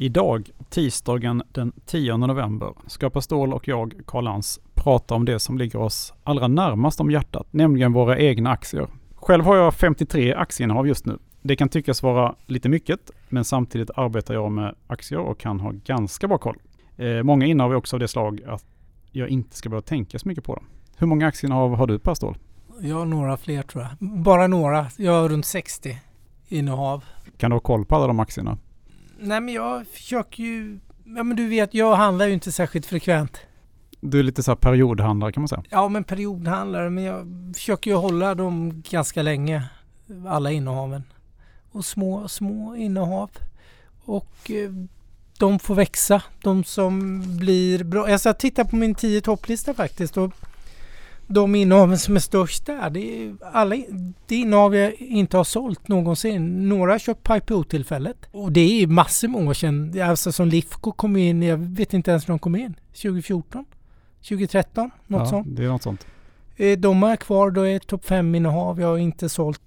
Idag, tisdagen den 10 november, ska Pastol och jag, Karl Lans, prata om det som ligger oss allra närmast om hjärtat, nämligen våra egna aktier. Själv har jag 53 aktieinnehav just nu. Det kan tyckas vara lite mycket, men samtidigt arbetar jag med aktier och kan ha ganska bra koll. Eh, många innehav är också av det slag att jag inte ska behöva tänka så mycket på dem. Hur många aktieinnehav har du Pastol? Jag har några fler tror jag. Bara några. Jag har runt 60 innehav. Kan du ha koll på alla de aktierna? Nej men jag försöker ju... Ja men du vet, jag handlar ju inte särskilt frekvent. Du är lite så här periodhandlare kan man säga. Ja men periodhandlare, men jag försöker ju hålla dem ganska länge. Alla innehaven. Och små, små innehav. Och eh, de får växa. De som blir bra. Jag ska titta på min 10 topplista faktiskt. Och de innehaven som är störst där, det är alla det innehav jag inte har sålt någonsin. Några har köpt på IPO-tillfället. Och det är massor med år sedan. Alltså som Lifco kom in, jag vet inte ens när de kom in. 2014? 2013? Något ja, sånt. det är något sånt. Eh, de är kvar, då är topp 5-innehav. Jag har inte sålt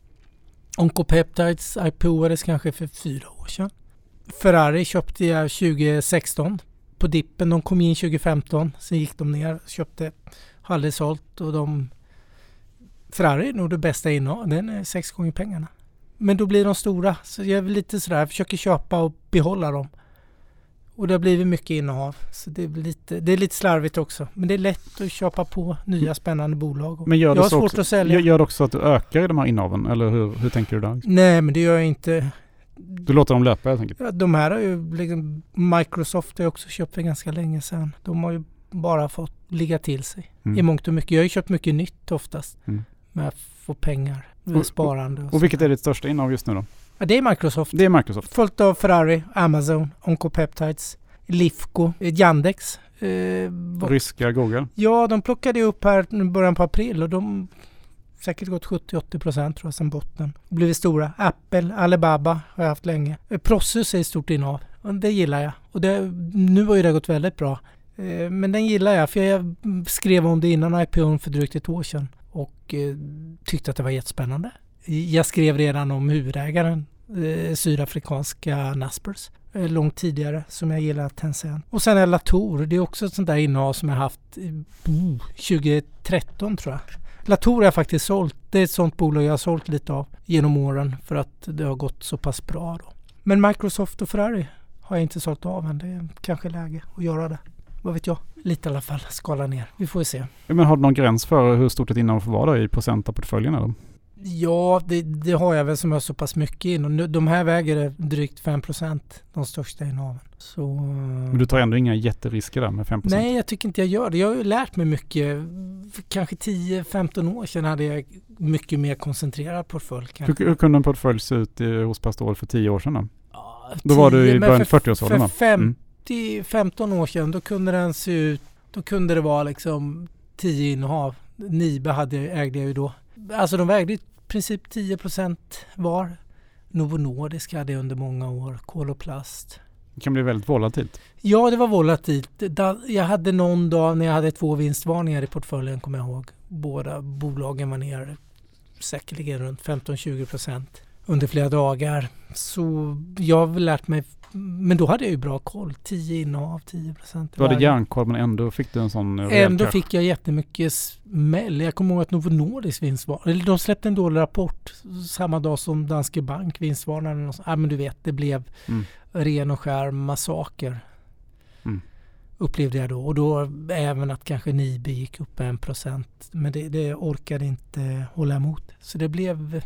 Oncopeptides IPOades kanske för fyra år sedan. Ferrari köpte jag 2016 på dippen. De kom in 2015. Sen gick de ner. Köpte har aldrig sålt och de... Ferrari är nog det bästa innehav. Den är sex gånger pengarna. Men då blir de stora. Så jag är lite sådär, jag försöker köpa och behålla dem. Och det har blivit mycket innehav. Så det är lite, det är lite slarvigt också. Men det är lätt att köpa på nya spännande bolag. Men gör jag har det svårt också, att sälja. Gör det också att du ökar i de här innehaven? Eller hur, hur tänker du där? Nej, men det gör jag inte. Du låter dem löpa helt enkelt? Ja, de här har ju liksom, Microsoft har jag också köpt för ganska länge sedan. De har ju bara fått ligga till sig Mm. i mångt och mycket. Jag har ju köpt mycket nytt oftast. Mm. Med att få pengar, Och- sparande och, Och vilket är ditt största innehav just nu då? Ja, det är Microsoft. Det är Microsoft. Följt av Ferrari, Amazon, Oncopeptides, Lifco, Yandex. Eh, Ryska Google. ja, de plockade upp här i början på april och de säkert gått 70-80 procent tror jag sedan botten. Blivit stora. Apple, Alibaba har jag haft länge. Eh, Prosus är ett stort innehav. Det gillar jag. Och det, nu har ju det gått väldigt bra. Eh, men den gillar jag för jag skrev om det innan IPO för drygt ett år sedan och eh, tyckte att det var jättespännande. Jag skrev redan om huvudägaren, eh, sydafrikanska Naspers, långt tidigare som jag gillar Tencent. Och sen är Latour, det är också ett sånt där innehav som jag haft 2013 tror jag. Latour har jag faktiskt sålt. Det är ett sånt bolag jag har sålt lite av genom åren för att det har gått så pass bra då. Men Microsoft och Ferrari har jag inte sålt av än. Det är kanske läge att göra det vad vet jag, lite i alla fall, skala ner. Vi får ju se. Men har du någon gräns för hur stort ett innehav får vara i procent av portföljen? Eller? Ja, det, det, har jag väl som jag har så pass mycket in. De här väger drygt 5 procent, de största innehaven. Så... Men du tar ändå inga jätterisker där med 5 procent? Nej, jag tycker inte jag gör det. Jag har ju lärt mig mycket. Kanske 10-15 år sedan hade jag mycket mer koncentrerad portfölj. Hur, hur, kunde en portfölj se ut i, hos Pastol för 10 år sedan? Då? Ja, då var du i början 40-årsåldern? För 50 till 15 år sedan då kunde den se ut, då kunde det vara liksom 10 innehav. Nibe hade, ägde jag ju då. Alltså de vägde i princip 10 var. Novo Nordisk hade jag under många år, Koloplast. Det kan bli väldigt volatilt. Ja, det var volatilt. Jag hade någon dag när jag hade två vinstvarningar i portföljen, kommer jag ihåg. Båda bolagen var ner säkerligen runt 15-20 procent under flera dagar. Så jag har lärt mig men då hade jag ju bra koll. 10 innehav, 10 procent. Du hade järnkoll men ändå fick du en sån Ändå fick jag jättemycket smäll. Jag kommer ihåg att Novo Nordisk vinstvarnade. De släppte en dålig rapport samma dag som Danske Bank vinstvarnade. Ja men du vet, det blev Mm. ren och skär massaker. Mm. Upplevde jag då. Och då även att kanske Nibe gick upp en procent. Men det, det orkade inte hålla emot. Så det blev...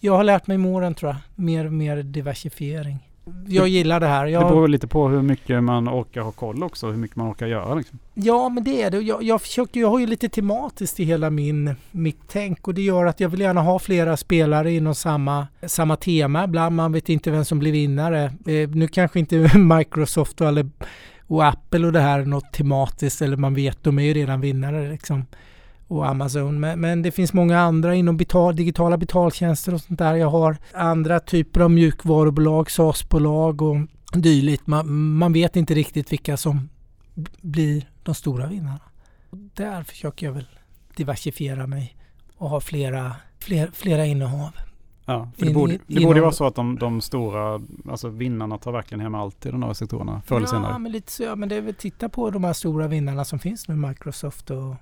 Jag har lärt mig med åren tror jag. Mer och mer diversifiering. Jag Det- gillar det här. Det Jag, beror väl lite på hur mycket man orkar ha koll också. Hur mycket man orkar göra liksom. Ja, men det är det. Jag, jag, försöker, jag har ju lite tematiskt i hela min, mitt tänk och det gör att jag vill gärna ha flera spelare inom samma, samma tema. Ibland man vet inte vem som blir vinnare. Eh, nu kanske inte Microsoft och, eller, och Apple och det här är något tematiskt eller man vet, de är ju redan vinnare liksom. Och Amazon. Men, men det finns många andra inom betal, digitala betaltjänster och sånt där. Jag har andra typer av mjukvarubolag, SaaS-bolag och dylikt. Man, man vet inte riktigt vilka som blir de stora vinnarna. Där försöker jag väl diversifiera mig och ha flera, fler, flera innehav. Ja, för det borde, det borde vara så att de, de stora, alltså vinnarna tar verkligen hem allt i de här sektorerna förr eller Ja, senare. men lite så. Ja, men det är väl titta på de här stora vinnarna som finns nu. Microsoft och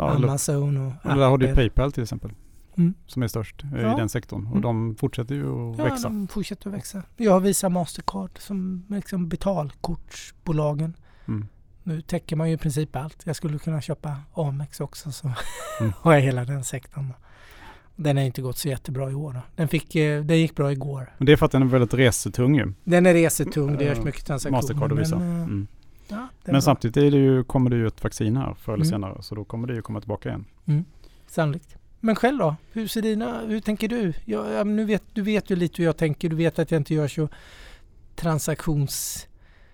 Ja, Amazon och och där har du Apple. Paypal till exempel. Mm. Som är störst eh, Ja. i den sektorn. Och Mm. de fortsätter ju att Ja, växa. de fortsätter att växa. Jag har Visa Mastercard som liksom betalkortsbolagen. Mm. Nu täcker man ju i princip allt. Jag skulle kunna köpa Amex också så Mm. har jag hela den sektorn. Den har inte gått så jättebra i år. Då. Den, fick, eh, den gick bra igår. Men det är för att den är väldigt resetung ju. Den är resetung, det görs Ja, mycket transaktioner. Mastercard och Visa. Men, eh, Mm. Ja, Men samtidigt är det ju, kommer det ju ett vaccin här förr eller Mm. senare. Så då kommer det ju komma tillbaka igen. Sannolikt. Men själv då? Hur ser dina, hur tänker du? Jag, nu vet, du vet ju lite hur jag tänker. Du vet att jag inte gör så transaktions...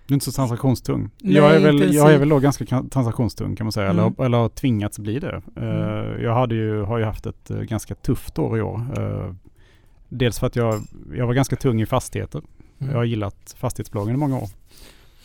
Du är inte så transaktionstung. Nej, jag, är väl, jag är väl då ganska transaktionstung kan man säga. Mm. Eller, eller har tvingats bli det. Eh, Mm. jag hade ju, har ju haft ett eh, ganska tufft år i år. Eh, dels för att jag, jag var ganska tung i fastigheter. Mm. Jag har gillat fastighetsbolagen i många år.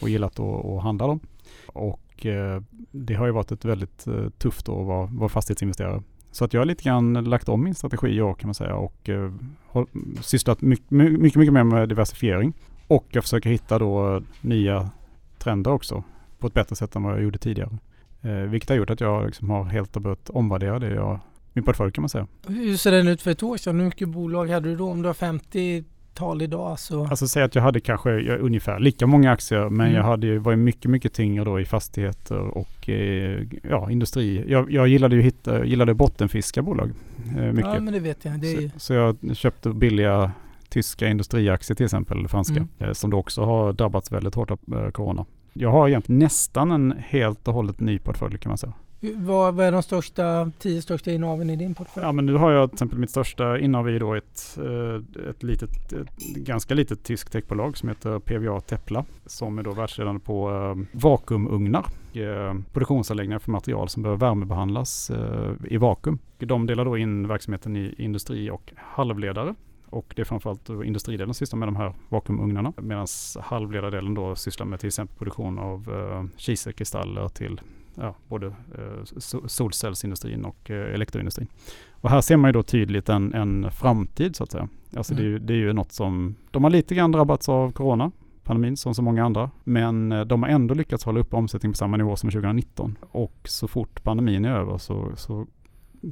Och gillat att, att handla dem. Och eh, det har ju varit ett väldigt eh, tufft år att vara, vara fastighetsinvesterare. Så att jag har lite grann lagt om min strategi i år kan man säga. Och eh, har sysslat mycket, mycket, mycket mer med diversifiering. Och jag försöker hitta då eh, nya trender också. På ett bättre sätt än vad jag gjorde tidigare. Eh, vilket har gjort att jag liksom har helt och börjat omvärdera det jag, min portfölj kan man säga. Hur ser den ut för ett år sedan? Hur mycket bolag hade du då? Om du har 50 50-tal idag så... Alltså säg att jag hade kanske ja, ungefär lika många aktier men Mm. jag hade ju, var ju mycket, mycket tyngre då i fastigheter och eh, ja, industri. Jag, jag gillade ju hitta, gillade bottenfiska bolag eh, mycket. ja men det vet jag. Det är, så, så jag köpte billiga tyska industriaktier till exempel, eller franska, Mm. eh, som då också har drabbats väldigt hårt av eh, corona. Jag har egentligen nästan en helt och hållet ny portfölj kan man säga vad, vad är de största, tio största innehaven i din portfölj? Ja men nu har jag till exempel mitt största innehav i då ett, eh, ett litet, ett ganska litet tyskt techbolag som heter PVA Tepla. Som är då världsledande på eh, vakuumugnar. Eh, produktionsanläggningar för material som behöver värmebehandlas eh, i vakuum. De delar då in verksamheten i industri och halvledare. Och det är framförallt industridelen som sysslar med de här vakuumugnarna. Medan halvledardelen då sysslar med till exempel produktion av eh, kiselkristaller till ja, både eh, so- solcellsindustrin och eh, elektroindustrin. Och här ser man ju då tydligt en, en framtid så att säga. Alltså det, är ju, det är ju något som, de har lite grann drabbats av corona, pandemin som så många andra. Men eh, de har ändå lyckats hålla upp omsättningen på samma nivå som 2019. Och så fort pandemin är över så, så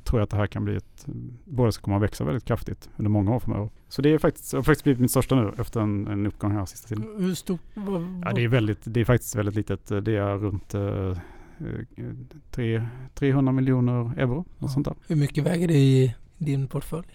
tror jag att det här kan bli ett, båda ska komma att växa väldigt kraftigt under många år framöver. Så det är faktiskt, har faktiskt blivit mitt största nu efter en, en uppgång här sista tiden. Hur stort? Ja, det är, väldigt, det är faktiskt väldigt litet. Det är runt eh, tre- 300 miljoner euro. Och Ja. sånt där. Hur mycket väger det i din portfölj?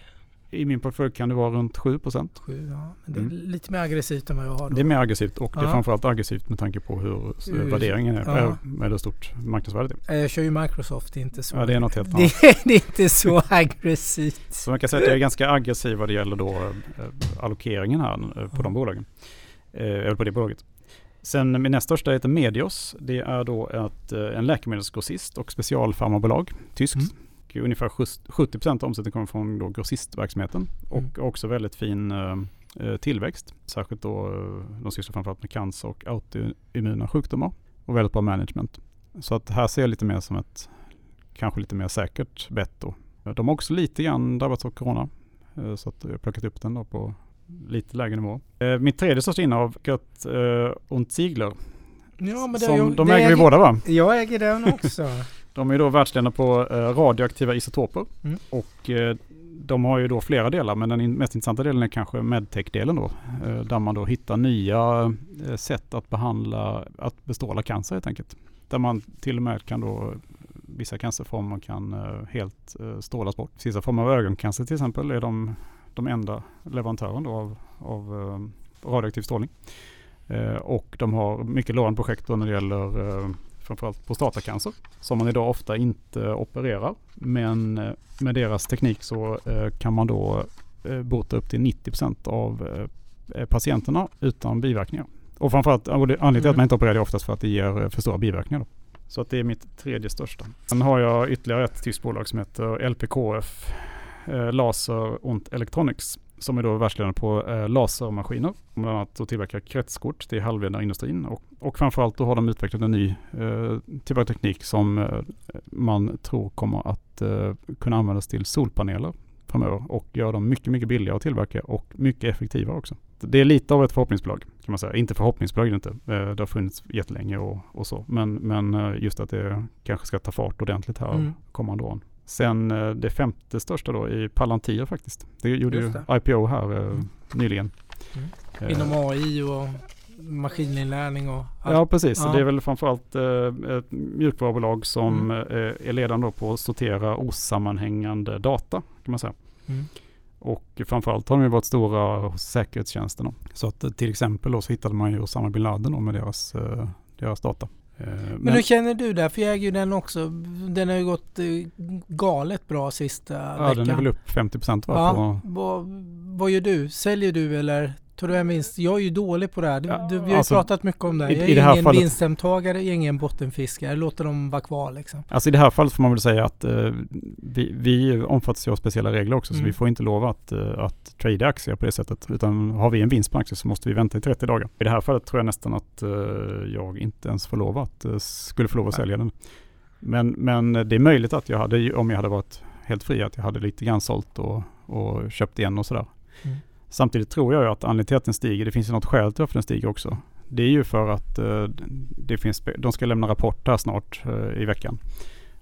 I min portfölj kan det vara runt 7 procent. Ja. Men det är Mm. lite mer aggressivt än vad jag har då. Det är mer aggressivt och det är Ja. framförallt aggressivt med tanke på hur Hur- värderingen är. ja. Ja. Med hur stort marknadsvärdet är. Eh, Jag kör ju Microsoft, det är inte så. Ja, det är något helt det, annat. det är inte så aggressivt. Så man kan säga att jag är ganska aggressiv vad det gäller då eh, allokeringen här eh, på Ja. de bolagen. Eh, eller på det bolaget. Sen min näst största heter Medios. Det är då ett, eh, en läkemedelsgrossist och specialfarmabolag, tyskt. Mm. Och Ungefär 70 procent av omsättningen kommer från då grossistverksamheten och Mm. också väldigt fin eh, eh, tillväxt. Särskilt då eh, de sysslar framförallt med cancer och autoimmuna sjukdomar och väldigt bra management. Så att här ser jag lite mer som ett kanske lite mer säkert bett då. De har också lite grann drabbats av corona. Så att jag har plockat upp den då på lite lägre nivå. Eh, Mitt tredje största innehav, Gött uh, und Ziegler. Ja, men det, Som, jag, de det äger vi båda va? Jag äger den också. De är då världsledande på eh, radioaktiva isotoper. Mm. Och eh, de har ju då flera delar men den mest intressanta delen är kanske medtech-delen då. eh, Där man då hittar nya eh, sätt att behandla, att bestråla cancer helt enkelt. Där man till och med kan då, vissa cancerformer kan eh, helt eh, strålas bort. Vissa former av ögoncancer till exempel är de, de enda leverantören då av, av eh, radioaktiv strålning. Eh, Och de har mycket lovande projekt när det gäller eh, framförallt prostatacancer som man idag ofta inte opererar. Men med deras teknik så kan man då bota upp till 90% av patienterna utan biverkningar. Och framförallt, anledningen till att Mm. man inte opererar är oftast för att det ger för stora biverkningar. Då. Så att det är mitt tredje största. Sen har jag ytterligare ett tyskt bolag som heter LPKF, eh, Laser und Electronics, som är då världsledande på eh, lasermaskiner. Bland annat att tillverka kretskort till halvledarindustrin och, och framförallt då har de utvecklat en ny eh, typ av teknik som eh, man tror kommer att eh, kunna användas till solpaneler framöver och göra dem mycket, mycket billigare att tillverka och mycket effektivare också. Det är lite av ett förhoppningsbolag kan man säga. Inte förhoppningsbolag inte. Eh, det har funnits jättelänge och, och så. Men, men eh, just att det kanske ska ta fart ordentligt här mm. kommande åren. Sen eh, det femte största då i Palantir faktiskt. Det gjorde det. ju IPO här mm. nyligen. Mm. Inom AI och maskininlärning och allt. Ja precis, ja. det är väl framförallt eh, ett mjukvarubolag som mm. eh, är ledande på att sortera osammanhängande data kan man säga. Mm. Och framförallt har de ju varit stora hos säkerhetstjänsterna. Så att eh, till exempel då så hittade man ju Osama bin Laden med deras, eh, deras data. Eh, men, Men hur känner du där? För jag äger ju den också. Den har ju gått galet bra sista ja, veckan. Ja, den är väl upp 50 procent. Ja, vad, vad gör du? Säljer du eller Tar du hem vinst? Jag är ju dålig på det här. Du, ja, du, vi har alltså, pratat mycket om det. Jag är det ingen fallet, vinsthemtagare, jag är ingen bottenfiskare. Jag låter dem vara kvar liksom. Alltså i det här fallet får man väl säga att uh, vi, vi omfattas ju av speciella regler också. Mm. Så vi får inte lov att, uh, att trada aktier på det sättet. Utan har vi en vinst på aktier så måste vi vänta i 30 dagar. I det här fallet tror jag nästan att uh, jag inte ens får lov att, skulle få lov att sälja den. Men, men det är möjligt att jag hade, om jag hade varit helt fri, att jag hade lite grann sålt och, och köpt igen och sådär. Mm. Samtidigt tror jag att anledningen till att den stiger, det finns ju något skäl till varför den stiger också. Det är ju för att uh, det finns, de ska lämna rapport här snart uh, i veckan.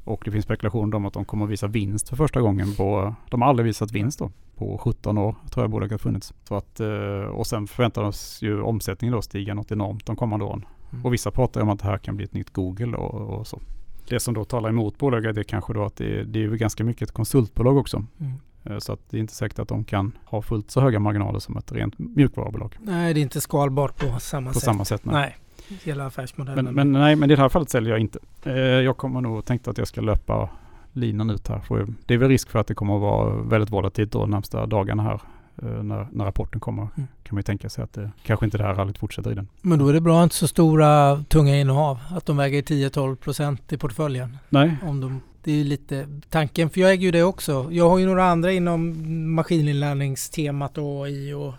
Och det finns spekulationer om att de kommer att visa vinst för första gången på, de har aldrig visat vinst då, på 17 år tror jag bolaget har funnits. Så att, uh, och sen förväntar oss ju omsättningen då stiga något enormt de kommande åren. Mm. Och vissa pratar om att det här kan bli ett nytt Google och, och så. Det som då talar emot bolaget är kanske då att det, det är ganska mycket ett konsultbolag också. Mm. Eh, så att det är inte säkert att de kan ha fullt så höga marginaler som ett rent mjukvarubolag. Nej, det är inte skalbart på samma på sätt. Samma sätt nej. nej. Hela affärsmodellen. Men, men, nej, men i det här fallet säljer jag inte. Eh, jag kommer nog tänkt att jag ska löpa linan ut här. det är väl risk för att det kommer att vara väldigt volatilt de närmsta dagarna här. Eh, när, när, rapporten kommer mm. Kan man ju tänka sig att det, kanske inte det här rallyt fortsätter i den. Men då är det bra att inte så stora tunga innehav. Att de väger 10-12 procent i portföljen. Nej. Om de det är lite tanken, för jag äger ju det också. Jag har ju några andra inom maskininlärningstemat och AI och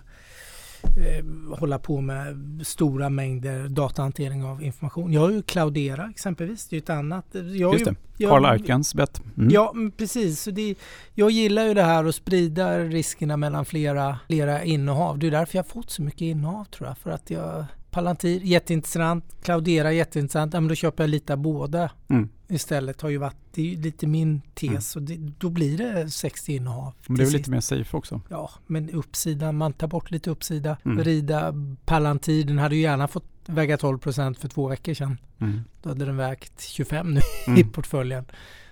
eh, hålla på med stora mängder datahantering av information. Jag har ju Cloudera exempelvis, det är ett annat. Jag Just det, Carl Arkans bett. Mm. Ja, precis. Så det, jag gillar ju det här att sprida riskerna mellan flera, flera innehav. Det är därför jag har fått så mycket innehav tror jag. För att jag Palantir jätteintressant, Cloudera jätteintressant. Ja, men då köper jag lite av båda mm. Istället. Har ju varit, det är lite min tes mm. och det, då blir det 60 innehav. Men det är väl lite mer safe också? Ja, men uppsidan, man tar bort lite uppsida. Mm. Rida Palantir, den hade ju gärna fått väga 12 procent för två veckor sedan. Mm. Då hade den vägt 25 nu i mm. portföljen.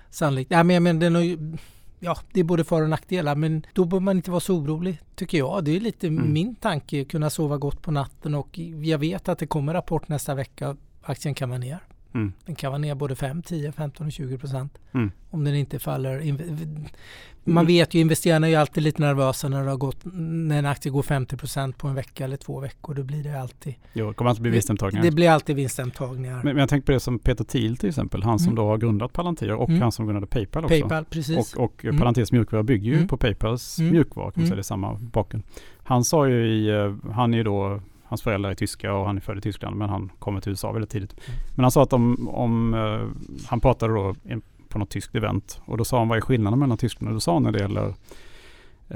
Sannolikt. Ja, men, men den har ju ja, det är både för och nackdelar men då bör man inte vara så orolig tycker jag. Det är lite mm. min tanke, kunna sova gott på natten och jag vet att det kommer rapport nästa vecka. Aktien kan vara ner. Mm. Den kan vara ner både 5, 10, 15 och 20 procent. Mm. Om den inte faller man mm. vet ju, investerarna är ju alltid lite nervösa när, det har gått, när en aktie går 50% på en vecka eller två veckor. Då blir det alltid... Jo, det kommer alltid bli vinsthemtagningar. Det blir alltid vinsthemtagningar. Men, men jag tänker på det som Peter Thiel till exempel. Han som mm. då har grundat Palantir och mm. han som grundade Paypal också. Paypal, precis. Och, och mm. Palantirs mjukvara bygger ju på Paypals mjukvara, kan man säga. Det är samma bakgrund. Han sa ju i, eh, han är ju då Hans föräldrar är tyska och han är född i Tyskland men han kommer till USA väldigt tidigt. Men han sa att om, om uh, han pratade då på något tyskt event. Och då sa han vad är skillnaden mellan Tyskland och USA när det gäller Eh,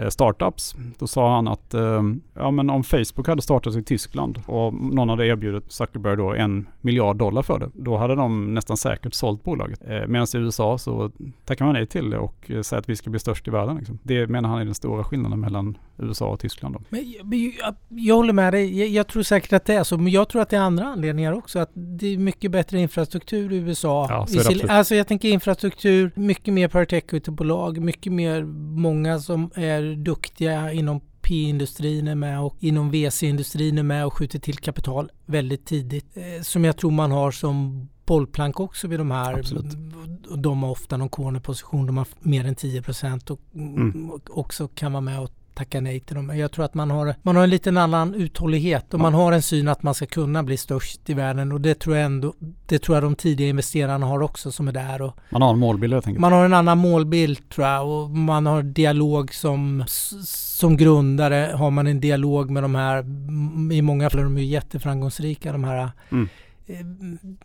startups. Då sa han att eh, ja, men om Facebook hade startat i Tyskland och någon hade erbjudit Zuckerberg då en miljard dollar för det, då hade de nästan säkert sålt bolaget. Eh, Medan i USA så tackar man nej till det och säger att vi ska bli störst i världen. Liksom. Det menar han är den stora skillnaden mellan USA och Tyskland. Då. Men jag, jag, jag håller med dig. Jag, jag, tror säkert att det är så, men jag tror att det är andra anledningar också. Att det är mycket bättre infrastruktur i USA. Ja, så I, alltså jag tänker infrastruktur, mycket mer private equity-bolag, mycket mer många som är duktiga inom P-industrin är med och inom VC-industrin är med och skjuter till kapital väldigt tidigt. Eh, som jag tror man har som bollplank också vid de här. Absolut. De har ofta någon cornerposition, de har mer än 10 procent och mm. också kan vara med och tacka nej till dem. Jag tror att man har, man har en liten annan uthållighet och man har en syn att man ska kunna bli störst i världen och det tror jag ändå, det tror jag de tidiga investerarna har också som är där. Och man har en målbild helt enkelt. Man har en annan målbild tror jag och man har dialog som, som grundare har man en dialog med de här, i många fall är de ju jätteframgångsrika de här mm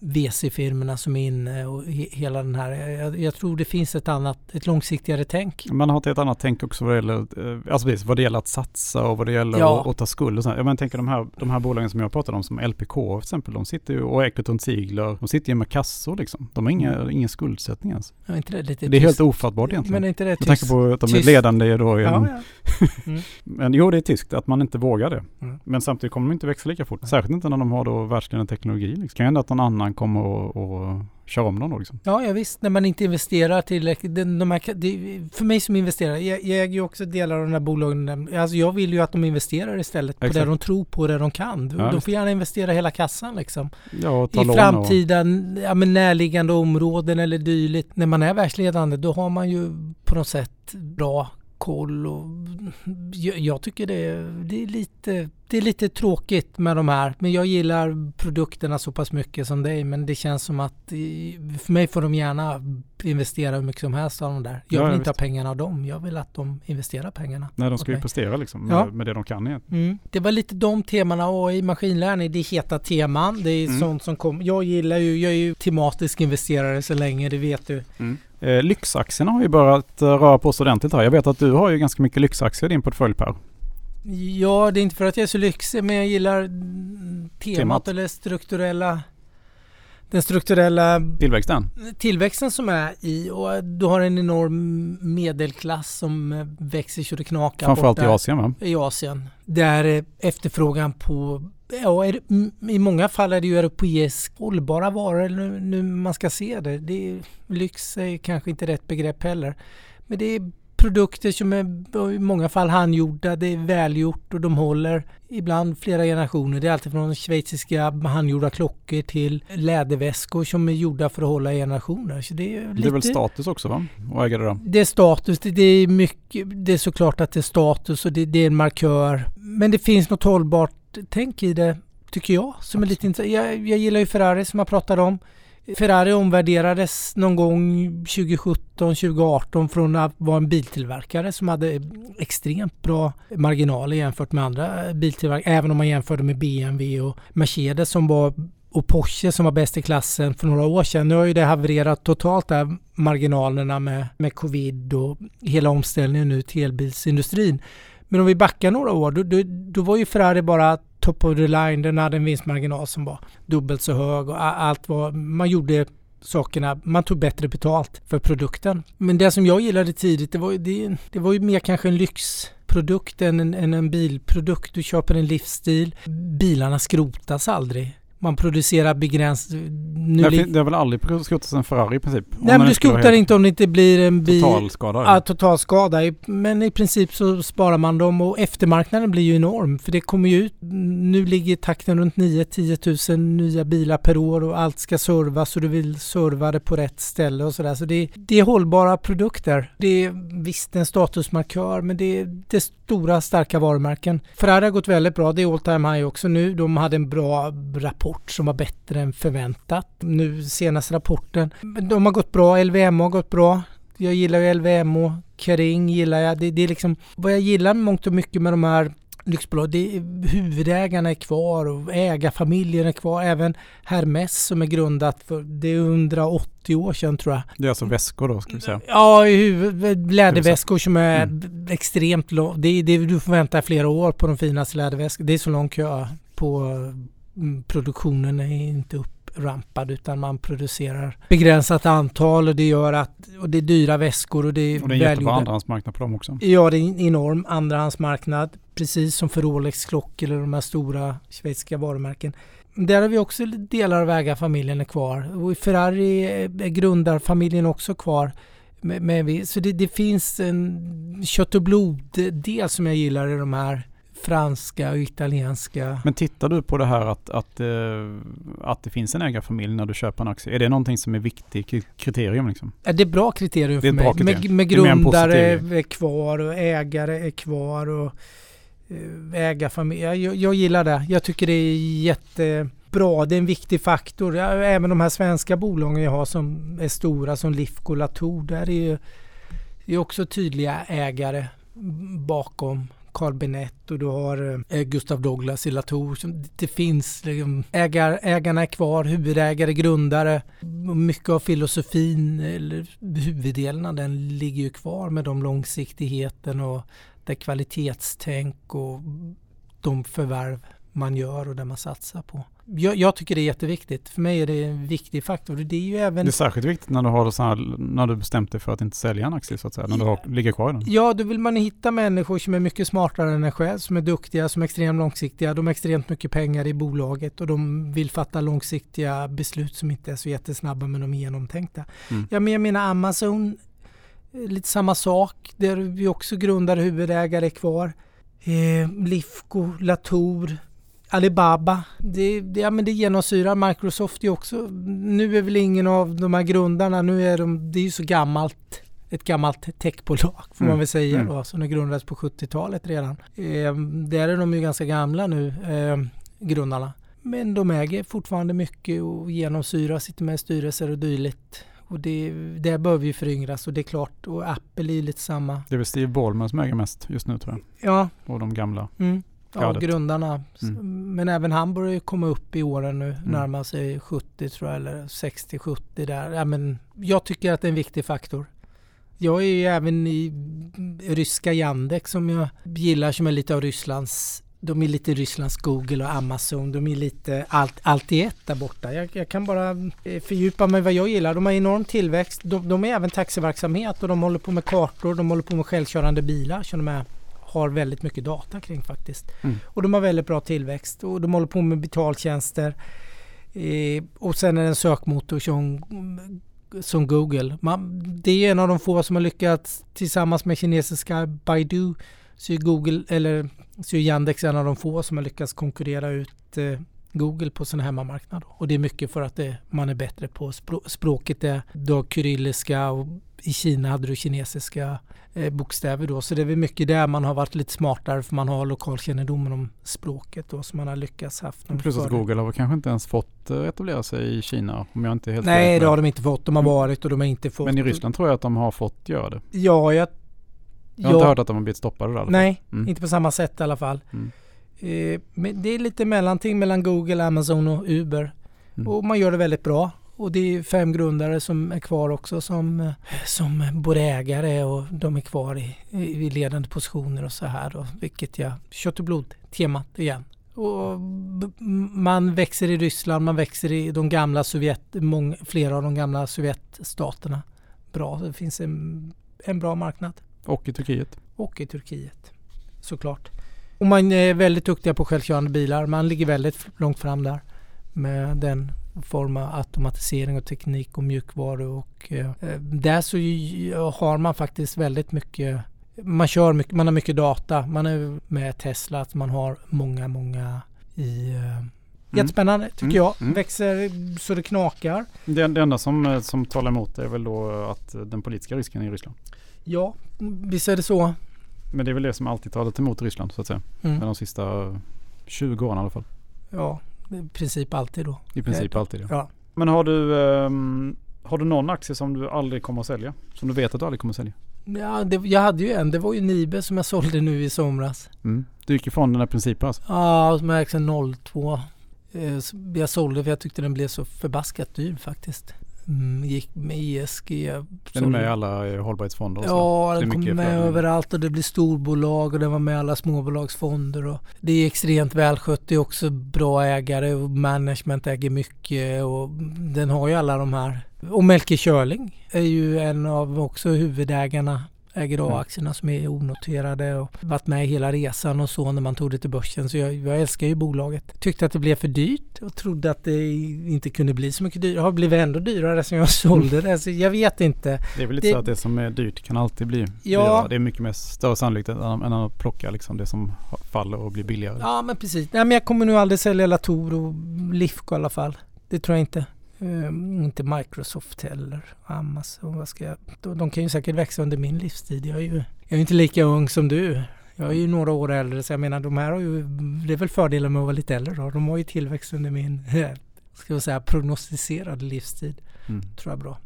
VC-firmorna som är inne och he, hela den här. Jag, jag, tror det finns ett annat, ett långsiktigare tänk. Man har ett annat tänk också vad det gäller, eh, alltså precis, vad det gäller att satsa och vad det gäller ja. att, att ta skuld. Och. Jag tänker de här, de här bolagen som jag pratade om som LPK till exempel, de sitter ju, och Eckleton Ziegler, de sitter ju med kassor liksom. De har inga, mm. ingen skuldsättning ens. Ja, inte det, lite det är helt ofattbart egentligen. Men är inte det tyst? Med tanke på att de är ledande då. I ja, ja. Mm. men jo, det är tyskt att man inte vågar det. Mm. Men samtidigt kommer de inte växa lika fort. Särskilt inte när de har då världsledande teknologi. Liksom. Det kan hända att någon annan kommer och, och kör om dem då liksom. Ja, ja visst, när man inte investerar tillräckligt. De, här, för mig som investerare, jag, jag äger ju också delar av de här bolagen. Alltså jag vill ju att de investerar istället på Exakt. det de tror på, det de kan. De, ja, de får gärna investera hela kassan liksom. Ja, I framtida, och... ja, men närliggande områden eller dylikt. När man är världsledande, då har man ju på något sätt bra koll och jag, tycker det, det, är lite, det är lite tråkigt med de här. Men jag gillar produkterna så pass mycket som dig. Men det känns som att för mig får de gärna investera hur mycket som helst av de där. Jag vill ja, inte visst. ha pengarna av dem. Jag vill att de investerar pengarna. Nej, de ska ju prestera liksom med, ja. med det de kan mm. Det var lite de temana AI, maskinlärning, det är heta teman. Det är mm. sånt som kommer. Jag gillar ju, jag är ju tematisk investerare så länge, det vet du. Mm. Eh, lyxaktierna har ju börjat eh, röra på sig ordentligt här. Jag vet att du har ju ganska mycket lyxaktier i din portfölj Per. Ja, det är inte för att jag är så lyxig men jag gillar temat, temat. eller strukturella den strukturella tillväxten. tillväxten som är i och du har en enorm medelklass som växer så det knakar. Framförallt i Asien va? I Asien. Där efterfrågan på Ja, i många fall är det ju europeisk hållbara varor nu, nu man ska se det. det är, lyx är kanske inte rätt begrepp heller. Men det är produkter som är i många fall handgjorda, det är välgjort och de håller ibland flera generationer. Det är alltid från schweiziska handgjorda klockor till läderväskor som är gjorda för att hålla generationer. Så det, är lite, det är väl status också va? Att äga det då? Det är status, det, det, är mycket, det är såklart att det är status och det, det är en markör. Men det finns något hållbart tänk i det tycker jag. Som är lite intressant. Jag, jag gillar ju Ferrari som jag pratade om. Ferrari omvärderades någon gång 2017, 2018 från att vara en biltillverkare som hade extremt bra marginaler jämfört med andra biltillverkare. Även om man jämförde med BMW och Mercedes som var och Porsche som var bäst i klassen för några år sedan. Nu har ju det havererat totalt där marginalerna med, med covid och hela omställningen nu till elbilsindustrin. Men om vi backar några år, då, då, då var ju Ferrari bara top of the line. Den hade en vinstmarginal som var dubbelt så hög och allt var, man gjorde sakerna, man tog bättre betalt för produkten. Men det som jag gillade tidigt, det var, det, det var ju mer kanske en lyxprodukt än en, än en bilprodukt. Du köper en livsstil. Bilarna skrotas aldrig man producerar begränsat... Nu det, det har väl aldrig skrotats en Ferrari i princip? Nej men du skrotar inte om det inte blir en bil... Totalskada? Ja, totalskada. Men i princip så sparar man dem och eftermarknaden blir ju enorm. För det kommer ju ut... Nu ligger takten runt 9-10 000 nya bilar per år och allt ska servas och du vill serva det på rätt ställe och sådär. Så det, det är hållbara produkter. Det är visst en statusmarkör men det är, det är stora starka varumärken. Ferrari har gått väldigt bra. Det är all time high också nu. De hade en bra rapport rapport som var bättre än förväntat. Nu senaste rapporten. De har gått bra, LVMH har gått bra. Jag gillar ju LVMH, Kering gillar jag. Det, det är liksom vad jag gillar mångt och mycket med de här lyxbolag, det är, huvudägarna är kvar och ägarfamiljen är kvar. Även Hermes som är grundat för det är 180 år sedan tror jag. Det är alltså väskor då ska vi säga? Ja, läderväskor som är mm. extremt lång. Det, det, du får vänta flera år på de finaste läderväskorna. Det är så lång kö på produktionen är inte upprampad utan man producerar begränsat antal och det gör att och det är dyra väskor och det är Och det är en jättebra andrahandsmarknad på dem också. Ja, det är en enorm andrahandsmarknad. Precis som för Rolex-klockor eller de här stora schweiziska varumärken. Där har vi också delar av ägarfamiljen är kvar. Och Ferrari är grundarfamiljen också kvar. Med, så det, det finns en kött och blod-del som jag gillar i de här franska och italienska. Men tittar du på det här att, att, eh, att det finns en ägarfamilj när du köper en aktie? Är det någonting som är viktigt kriterium? Liksom? Det är bra kriterium för mig. Kriterium. Med, med grundare är kvar och ägare är kvar och eh, ägarfamilj. Jag, jag gillar det. Jag tycker det är jättebra. Det är en viktig faktor. Även de här svenska bolagen jag har som är stora som Lifco Latour. Där är ju är också tydliga ägare bakom Carl Bennet och du har eh, Gustav Douglas i Latour. Det finns, liksom, ägar, ägarna är kvar, huvudägare, grundare. Mycket av filosofin, eller huvuddelen av den ligger ju kvar med de långsiktigheten och det kvalitetstänk och de förvärv man gör och det man satsar på. Jag, jag, tycker det är jätteviktigt. För mig är det en viktig faktor. Det är ju även... Det är särskilt viktigt när du har så här, när du bestämt dig för att inte sälja en aktie så att säga, när du har, ligger kvar i den. Ja, då vill man hitta människor som är mycket smartare än en själv, som är duktiga, som är extremt långsiktiga. De har extremt mycket pengar i bolaget och de vill fatta långsiktiga beslut som inte är så jättesnabba men de är genomtänkta. Mm. Jag menar Amazon, lite samma sak. Där vi också grundare huvudägare kvar. Eh, Lifco, Latour, Alibaba, det, det, ja, men det genomsyrar Microsoft ju också. Nu är väl ingen av de här grundarna, nu är de, det är ju så gammalt, ett gammalt techbolag får mm. man väl säga mm. då, som det grundades på 70-talet redan. Eh, där är de ju ganska gamla nu, eh, grundarna. Men de äger fortfarande mycket och genomsyrar, sitter med styrelser och dylikt. Och det, det behöver ju föryngras och det är klart, och Apple är lite samma. Det är väl Steve Ballmer som äger mest just nu tror jag. Ja. Och de gamla. Mm. Ja, grundarna. Mm. Men även han börjar ju komma upp i åren nu, mm. närmar sig 70 tror jag, eller 60-70 där. Ja, men jag tycker att det är en viktig faktor. Jag är ju även i ryska Yandex som jag gillar, som är lite av Rysslands de är lite Rysslands Google och Amazon. De är lite allt, allt i ett där borta. Jag, jag kan bara eh, fördjupa mig vad jag gillar. De har enorm tillväxt. De, de, är även taxiverksamhet och de håller på med kartor. De håller på med självkörande bilar. Så de är har väldigt mycket data kring faktiskt. Mm. Och de har väldigt bra tillväxt och de håller på med betaltjänster. Eh, och sen är det en sökmotor som, som Google. Man, det är en av de få som har lyckats tillsammans med kinesiska Baidu så är Google eller så är Yandex en av de få som har lyckats konkurrera ut eh, Google på sin hemmamarknad. Och det är mycket för att det, man är bättre på språk, språket. Det, du har kyrilliska och i Kina hade du kinesiska eh, bokstäver då. Så det är väl mycket där man har varit lite smartare för man har lokalkännedomen om språket då som man har lyckats haft. Plus att Google har kanske inte ens fått eh, etablera sig i Kina om jag inte är helt Nej, det har de inte fått. De har mm. varit och de har inte fått. Men i Ryssland tror jag att de har fått göra det. Ja, jag... Jag har ja, inte hört att de har blivit stoppade där. Nej, mm. inte på samma sätt i alla fall. Mm. Eh, men det är lite mellanting mellan Google, Amazon och Uber. Mm. Och man gör det väldigt bra. Och det är fem grundare som är kvar också som, som både ägare och de är kvar i, i ledande positioner och så här. Då, vilket jag, kött och blod-temat igen. Och man växer i Ryssland, man växer i de gamla Sovjet, många, flera av de gamla Sovjetstaterna. Bra, det finns en, en bra marknad. Och i Turkiet. Och i Turkiet, såklart. Och man är väldigt duktiga på självkörande bilar. Man ligger väldigt långt fram där med den form av automatisering och teknik och mjukvaru och eh, där så har man faktiskt väldigt mycket man kör mycket, man har mycket data. Man är med Tesla att man har många, många i eh, mm. Jättespännande tycker mm. jag. Mm. Växer så det knakar. Det, det enda som, eh, som talar emot är väl då att den politiska risken i Ryssland. Ja, visst är det så. Men det är väl det som alltid talat emot Ryssland så att säga. Mm. De sista 20 åren i alla fall. Ja, i princip alltid då. I princip alltid ja. ja. Men har du, um, har du någon aktie som du aldrig kommer att sälja? Som du vet att du aldrig kommer att sälja? Ja, det, jag hade ju en. Det var ju Nibe som jag sålde nu i somras. Mm. Du gick ifrån den här principen alltså? Ja, som är 02. Eh, jag sålde för jag tyckte den blev så förbaskat dyr faktiskt. Mm, gick med ESG. Den är med i alla eh, hållbarhetsfonder? Ja, den kom med överallt och det blir storbolag och den var med i alla småbolagsfonder. Och det är extremt välskött. Det är också bra ägare och management äger mycket och den har ju alla de här. Och Melker Körling är ju en av också huvudägarna äger A-aktierna som är onoterade och varit med hela resan och så när man tog det till börsen. Så jag, jag älskar ju bolaget. Tyckte att det blev för dyrt och trodde att det inte kunde bli så mycket dyrare. Det har blivit ändå dyrare sen jag sålde det. Så jag vet inte. Det är väl lite det, så att det som är dyrt kan alltid bli ja, dyrare. Det är mycket mer större sannolikt än, att plocka liksom det som faller och blir billigare. Ja men precis. Nej, men jag kommer nog aldrig sälja Latour och Lifco i alla fall. Det tror jag inte. Um, inte Microsoft heller. Amazon, vad ska jag? De, de, kan ju säkert växa under min livstid. Jag är ju jag är inte lika ung som du. Jag är ju några år äldre så jag menar de här har ju, det är väl fördelen med att vara lite äldre då. De har ju tillväxt under min, ska jag säga, prognostiserade livstid. Mm. Tror jag bra.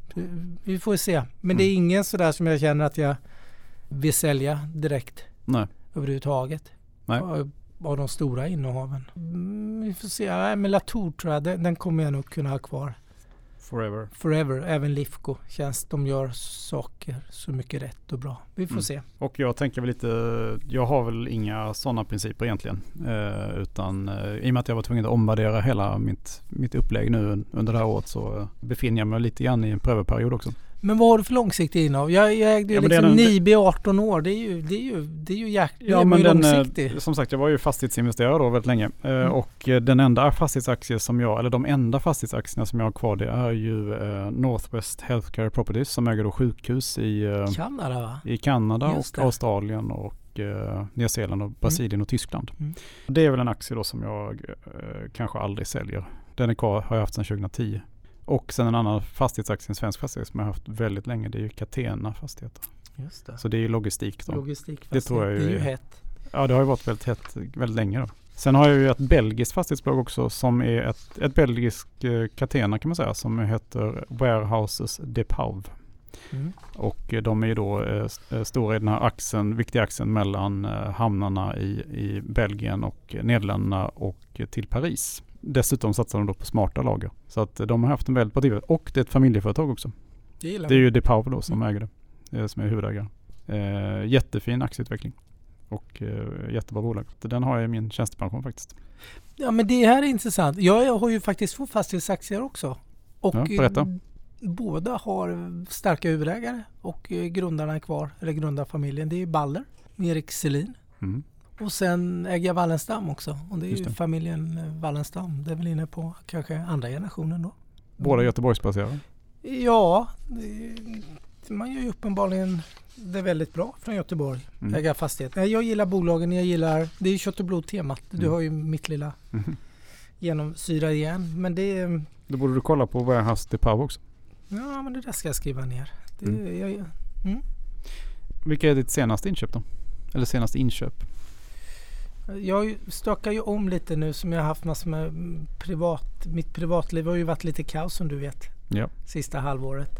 Vi får se. Men mm. det är mm. ingen sådär som jag känner att jag vill sälja direkt. Nej. överhuvudtaget. Nej. Av, av de stora innehaven. Mm, vi får se. Nej, men Latour tror jag, den, den kommer jag nog kunna ha kvar. Forever. Forever, även Lifco. Känns de gör saker så mycket rätt och bra. Vi får Mm. se. Och jag tänker väl lite, jag har väl inga sådana principer egentligen. Eh, utan eh, i och med att jag var tvungen att omvärdera hela mitt, mitt upplägg nu under det här året så eh, befinner jag mig lite grann i en prövoperiod också. Men vad har du för långsiktig innehav? Jag, jag ägde ju Ja, liksom den- Nibe i 18 år. Det är ju, det är ju, det är ju jäk... Ja, men den, eh, långsiktig. som sagt, jag var ju fastighetsinvesterare då väldigt länge. Eh, Mm. Och eh, den enda fastighetsaktie som jag, eller de enda fastighetsaktierna som jag har kvar det är ju Northwest Healthcare Properties som äger då sjukhus i, Kanada va? i Kanada Just och det. Australien och eh, Nya Zeeland och Brasilien och Tyskland. Mm. Det är väl en aktie då som jag eh, kanske aldrig säljer. Den är kvar, har jag haft sedan 2010. Och sen en annan fastighetsaktie, en svensk fastighet som jag har haft väldigt länge, det är ju Catena Fastigheter. Just det. Så det är ju logistik då. Logistik. Det tror jag ju Det är ju hett. Ja, det har ju varit väldigt hett väldigt länge då. Sen har jag ju ett belgiskt fastighetsbolag också som är ett, ett belgiskt eh, Catena kan man säga som heter Warehouses de Pauw. Mm. Och eh, de är ju då eh, eh, stora i den här axeln, viktiga axeln mellan eh, hamnarna i, i Belgien och Nederländerna och till Paris. Dessutom satsar de då på smarta lager. Så att de har haft en väldigt bra tillväxt. Och det är ett familjeföretag också. Det Det är ju De Pauw då som Mm. äger det. eh, Som är huvudägare. Eh, jättefin aktieutveckling. Och eh, jättebra bolag. Den har jag i min tjänstepension faktiskt. Ja men det här är intressant. Jag, jag har ju faktiskt två fastighetsaktier också. Och Ja, berätta. eh, båda har starka huvudägare och eh, grundarna är kvar, eller grundarfamiljen. Det är Baller, Erik Selin. Mm. Och sen äger jag Wallenstam också. Och det är det. familjen eh, Wallenstam. Det är väl inne på kanske andra generationen då. Båda Göteborgsbaserade. Ja, det, man gör ju uppenbarligen det väldigt bra från Göteborg. Mm. Äga fastighet. Nej, Jag gillar bolagen, jag gillar... Det är ju kött och blod temat. Du Mm. har ju mitt lilla genomsyra igen. Men det... Då borde du kolla på Warehouse De Pauw också. Ja, men det där ska jag skriva ner. Det, Mm. jag, Vilka är ditt senaste inköp då? Eller senaste inköp? Jag stökar ju om lite nu som jag har haft massor med privat... Mitt privatliv har ju varit lite kaos som du vet. Ja. Sista halvåret.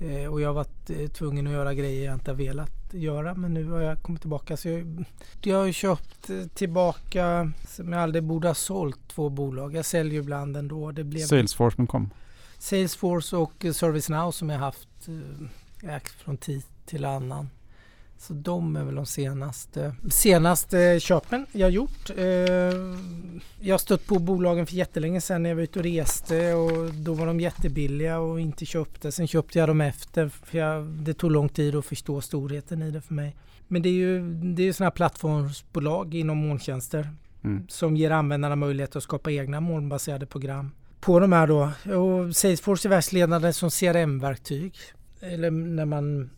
Eh, och jag har varit eh, tvungen att göra grejer jag inte har velat göra. Men nu har jag kommit tillbaka. Så jag, jag har ju köpt eh, tillbaka som jag aldrig borde ha sålt två bolag. Jag säljer ju ibland ändå. Det blev Salesforce.com. Salesforce och eh, ServiceNow som jag haft eh, från tid till annan. Så de är väl de senaste, senaste köpen jag gjort. Eh, jag har stött på bolagen för jättelänge sedan när jag var ute och reste och då var de jättebilliga och inte köpte. Sen köpte jag dem efter för jag, det tog lång tid att förstå storheten i det för mig. Men det är ju, det är ju sådana här plattformsbolag inom molntjänster Mm. som ger användarna möjlighet att skapa egna molnbaserade program på de här då. Och Salesforce är världsledande som CRM-verktyg. Eller när man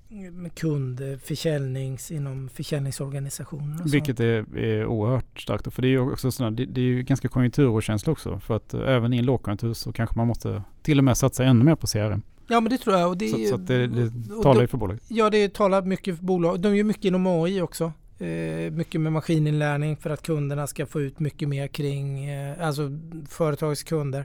kund, försäljnings, inom försäljningsorganisationer. Vilket är, är oerhört starkt. För det är ju också sådana, det, det är ju ganska konjunkturokänsligt också. För att eh, även i en lågkonjunktur så kanske man måste till och med satsa ännu mer på CRM. Ja men det tror jag. Och det, Så, så det, det talar ju för bolaget. Ja det talar mycket för bolag. De gör mycket inom AI också. Eh, mycket med maskininlärning för att kunderna ska få ut mycket mer kring, eh, alltså företagets kunder.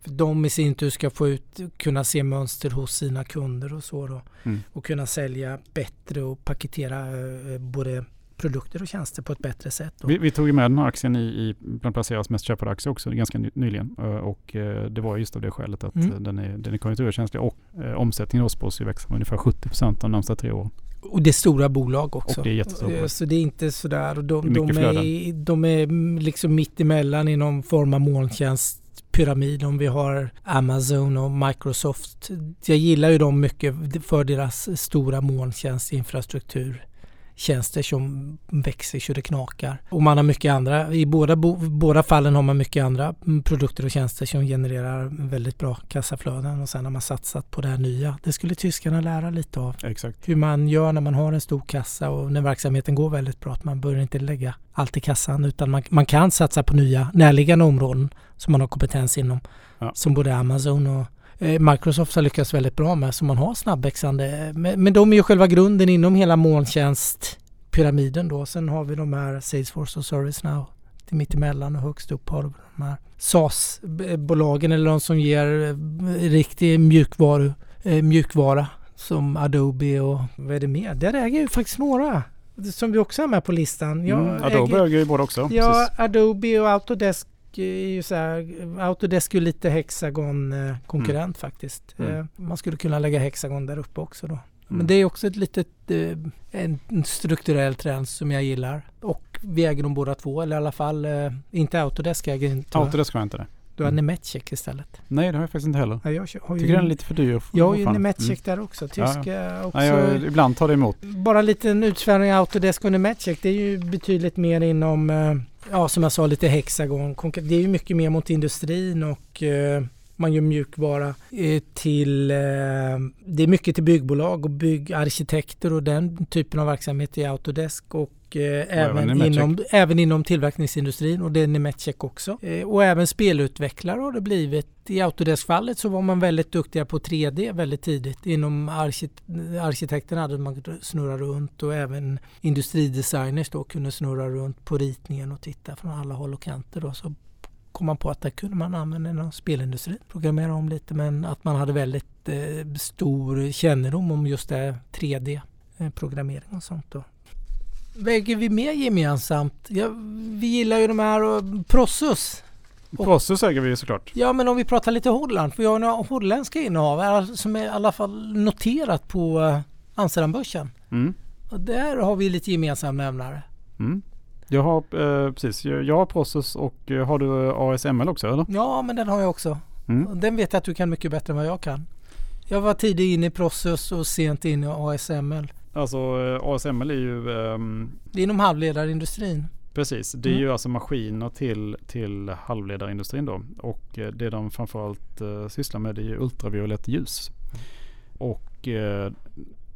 För de i sin tur ska få ut, kunna se mönster hos sina kunder och så då. Mm. Och kunna sälja bättre och paketera eh, både produkter och tjänster på ett bättre sätt. Vi, vi tog ju med den här aktien i, i bland placeras mest köpade aktier också ganska ny, nyligen. Eh, Och eh, det var just av det skälet att Mm. eh, den, är, den är konjunkturkänslig och eh, omsättningen hos ju växa med ungefär 70 procent de närmsta tre åren. Och det är stora bolag också. Och det är jättestora Eh. Så det är inte sådär. Och Det är de, de, är, de är liksom mitt emellan i någon form av pyramid, Om vi har Amazon och Microsoft. Jag gillar ju dem mycket för deras stora molntjänstinfrastruktur tjänster som växer så det knakar. Och man har mycket andra, i båda, båda fallen har man mycket andra mm, produkter och tjänster som genererar väldigt bra kassaflöden och sen har man satsat på det här nya. Det skulle tyskarna lära lite av Exakt. hur man gör när man har en stor kassa och när verksamheten går väldigt bra. Att man bör inte lägga allt i kassan utan man, man kan satsa på nya närliggande områden som man har kompetens inom. Ja. Som både Amazon och Microsoft har lyckats väldigt bra med som man har snabbväxande. Men, de är ju själva grunden inom hela molntjänstpyramiden då. Sen har vi de här Salesforce och ServiceNow mittemellan och högst upp har de här SaaS-bolagen eller de som ger eh, riktig mjukvaru, eh, mjukvara som Adobe och vad är det mer? Där äger ju faktiskt några. som vi också har med på listan. Mm, Adobe äger, äger ju båda också. Ja, precis. Adobe och Autodesk är ju så här, Autodesk är lite Hexagon konkurrent mm. faktiskt. Mm. Man skulle kunna lägga Hexagon där uppe också då. Men mm. det är också ett litet en strukturell trend som jag gillar. Och vi äger dem båda två, eller i alla fall inte Autodesk äger inte. Autodesk har inte det. Du har mm. Nemetschek istället. Nej, det har jag faktiskt inte heller. Ja, jag har ju, Tycker den är lite för dyr. Jag har ju Nemetschek mm. där också. Tyska ja, ja. också. Ja, jag, ibland tar det emot. Bara en liten utsvävning Autodesk och Nemetschek. Det är ju betydligt mer inom, eh, ja som jag sa, lite Hexagon. Det är ju mycket mer mot industrin och eh, man gör mjukvara eh, till... Eh, det är mycket till byggbolag och byggarkitekter och den typen av verksamhet i Autodesk och och eh, även, inom, även inom tillverkningsindustrin och det är Nemetschek också. Eh, och även spelutvecklare har det blivit. I Autodesk-fallet så var man väldigt duktiga på 3D väldigt tidigt. Inom arkitekt arkitekterna hade man snurra runt och även industridesigners då kunde snurra runt på ritningen och titta från alla håll och kanter. Då. Så kom man på att det kunde man använda inom spelindustrin. Programmera om lite men att man hade väldigt eh, stor kännedom om just det 3D eh, programmering och sånt. Då väger vi mer gemensamt? Ja, vi gillar ju de här och Prossus. Prossus äger vi såklart. Ja men om vi pratar lite Holland. För vi har några holländska innehav som är i alla fall noterat på uh, Amsterdambörsen. Mm. Och där har vi lite gemensam nämnare. Mm. Jag har eh, precis, jag, har Prossus och eh, har du ASML också eller? Ja men den har jag också. Mm. Den vet jag att du kan mycket bättre än vad jag kan. Jag var tidigt inne i Prossus och sent in i ASML. Alltså eh, ASML är ju... Um, det är inom halvledarindustrin. Precis, det är mm. ju alltså maskiner till, till halvledarindustrin då. Och eh, det de framförallt uh, sysslar med är ju ultraviolett ljus. Och uh,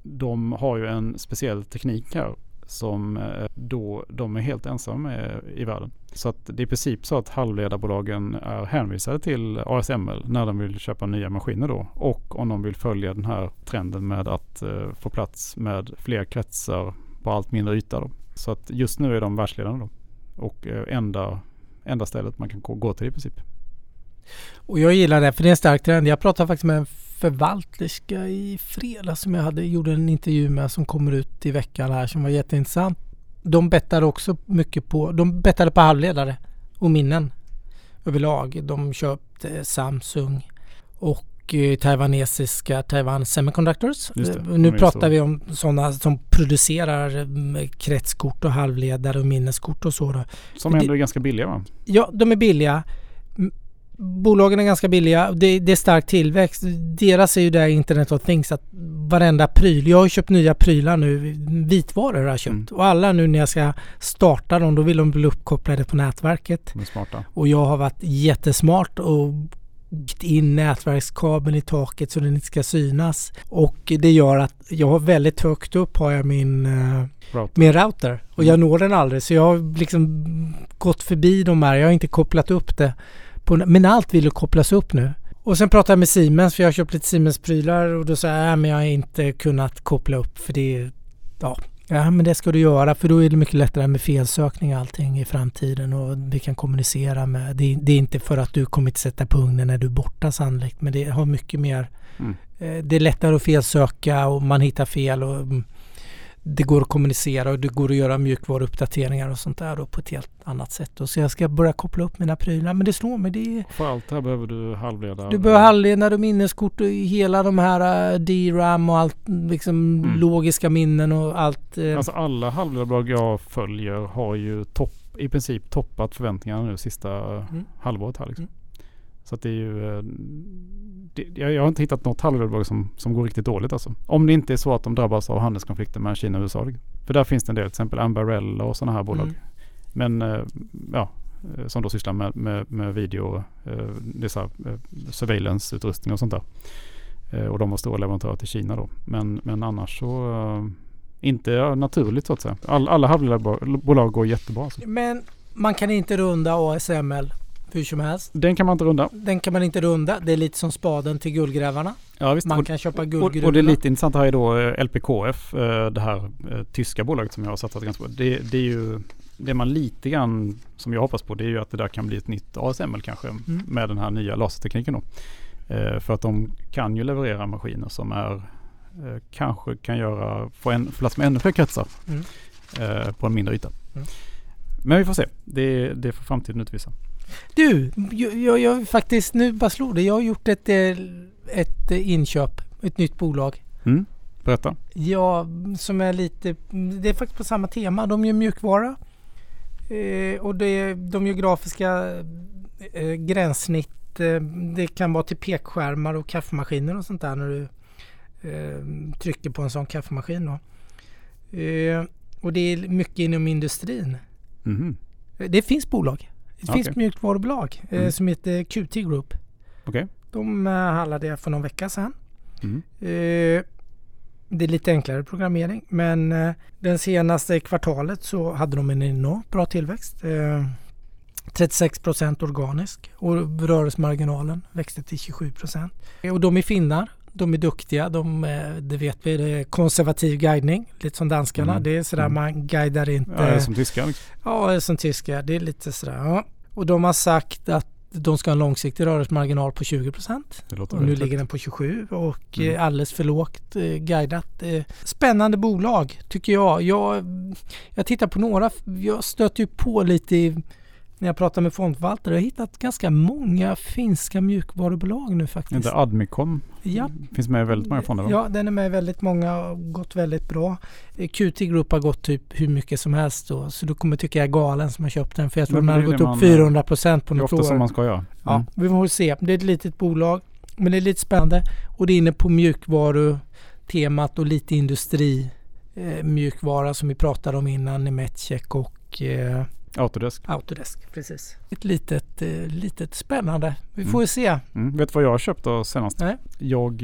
de har ju en speciell teknik här som eh, då de är helt ensamma med i världen. Så att det är i princip så att halvledarbolagen är hänvisade till ASML när de vill köpa nya maskiner då. Och om de vill följa den här trenden med att eh, få plats med fler kretsar på allt mindre yta. Då. Så att just nu är de världsledande då. Och eh, enda, enda stället man kan gå till i princip. Och jag gillar det för det är en stark trend. Jag pratade faktiskt med en förvalterska i fredags som jag hade, gjorde en intervju med som kommer ut i veckan här som var jätteintressant. De bettade också mycket på, de bettade på halvledare och minnen överlag. De köpte Samsung och eh, taiwanesiska Taiwan Semiconductors. Det, nu pratar vi om sådana som producerar mm, kretskort och halvledare och minneskort och så. Som ändå är ganska billiga va? Ja, de är billiga bolagen är ganska billiga. Det, det, är stark tillväxt. Deras är ju det Internet of Things att varenda pryl. Jag har köpt nya prylar nu. Vitvaror har jag köpt. Mm. Och alla nu när jag ska starta dem då vill de bli uppkopplade på nätverket. Och jag har varit jättesmart och in nätverkskabeln i taket så den inte ska synas. Och det gör att jag har väldigt högt upp har jag min, uh, router. min router. Och jag mm. når den aldrig så jag har liksom gått förbi de här. Jag har inte kopplat upp det. På, men allt vill kopplas upp nu. Och sen pratade jag med Siemens för jag har köpt lite Siemens-prylar och då sa jag att jag har inte kunnat koppla upp för det ja, ja men det ska du göra för då är det mycket lättare med felsökning och allting i framtiden och vi kan kommunicera med. Det, det är inte för att du kommer att sätta på ugnen när du är borta sannolikt men det har mycket mer. Mm. Eh, det är lättare att felsöka och man hittar fel och det går att kommunicera och det går att göra mjukvaruuppdateringar och sånt där då på ett helt annat sätt. Och så jag ska börja koppla upp mina prylar. Men det slår mig. Det För allt det här behöver du halvledare? Du behöver halvledare och minneskort och hela de här uh, DRAM och allt liksom mm. logiska minnen och allt. Uh. Alltså alla halvledarbolag jag följer har ju topp, i princip toppat förväntningarna nu sista mm. halvåret här liksom. Mm. Så att det är ju... Eh, det, jag har inte hittat något halvledarbolag som, som går riktigt dåligt alltså. Om det inte är så att de drabbas av handelskonflikter med Kina och USA. För där finns det en del, till exempel Ambarella och sådana här bolag. Mm. Men eh, ja, eh, som då sysslar med, med, med video, det är så här, surveillance-utrustning och sånt där. Och de var stora leverantörer till Kina då. Men, men annars så inte naturligt så att säga. All, alla halvledarbolag går jättebra. Alltså. Men man kan inte runda ASML hur som helst. Den kan man inte runda. Den kan man inte runda. Det är lite som spaden till guldgrävarna. Ja, visst. Man kan köpa guldgruvorna. Och, det är lite intressant här är då eh, LPKF, eh, det här eh, tyska bolaget som jag har satsat ganska på. Det, det är ju det man lite grann som jag hoppas på det är ju att det där kan bli ett nytt ASML kanske mm. med den här nya lasertekniken då. För att de kan ju leverera maskiner som är kanske kan göra, få en, plats med ännu fler kretsar. Mm. på en mindre yta. Mm. Men vi får se. Det, det får framtiden utvisa. Du, jag, jag, jag faktiskt nu bara slog det. Jag har gjort ett, eh, ett eh, inköp, ett nytt bolag. Mm. Berätta. Ja, som är lite, det är faktiskt på samma tema. De gör mjukvara eh, och det, de gör grafiska eh, gränssnitt. Eh, det kan vara till pekskärmar och kaffemaskiner och sånt där när du trycker på en sån kaffemaskin. Då. Och det är mycket inom industrin. Mhm. Det finns bolag. Det Okej. finns mjukvarubolag eh, Mm. som heter QT Group. Okej. De eh, handlade jag för någon vecka sedan. Mm. Eh, det är lite enklare programmering men eh, den senaste kvartalet så hade de en enormt bra tillväxt. Eh, 36% organisk och rörelsemarginalen växte till 27% Och de är finnar. De är duktiga. De, eh, det vet vi. Det är konservativ guidning. Lite som danskarna. Mm. Det är sådär Mm. man guidar inte. Ja, som tyskar. Liksom. Ja, som tyska. Det är lite sådär. Ja. Och de har sagt att de ska ha en långsiktig rörelsemarginal på 20 Det låter och nu ligger den på 27 och Mm. eh, alldeles för lågt eh, guidat. Eh, spännande bolag tycker jag. jag. Jag tittar på några. Jag stöter ju på lite i, när jag pratar med fondförvaltare. Jag har hittat ganska många finska mjukvarubolag nu faktiskt. Inte Admicom. Ja. Finns med i väldigt många fonder va? Ja, den är med i väldigt många och gått väldigt bra. QT Group har gått typ hur mycket som helst då. Så du kommer tycka jag är galen som har köpt den. För jag tror den har gått upp man- 400 procent på Det är något ofta år. som man ska göra. Ja, Mm. vi får se. Det är ett litet bolag. Men det är lite spännande. Och det är inne på mjukvarutemat och lite industri. Eh, mjukvara som vi pratade om innan, Nemetcheck och eh, Autodesk. Autodesk. Precis. Ett litet, eh, litet spännande. Vi får Mm. ju se. Mm. Vet du vad jag har köpt då senast? Nej. Jag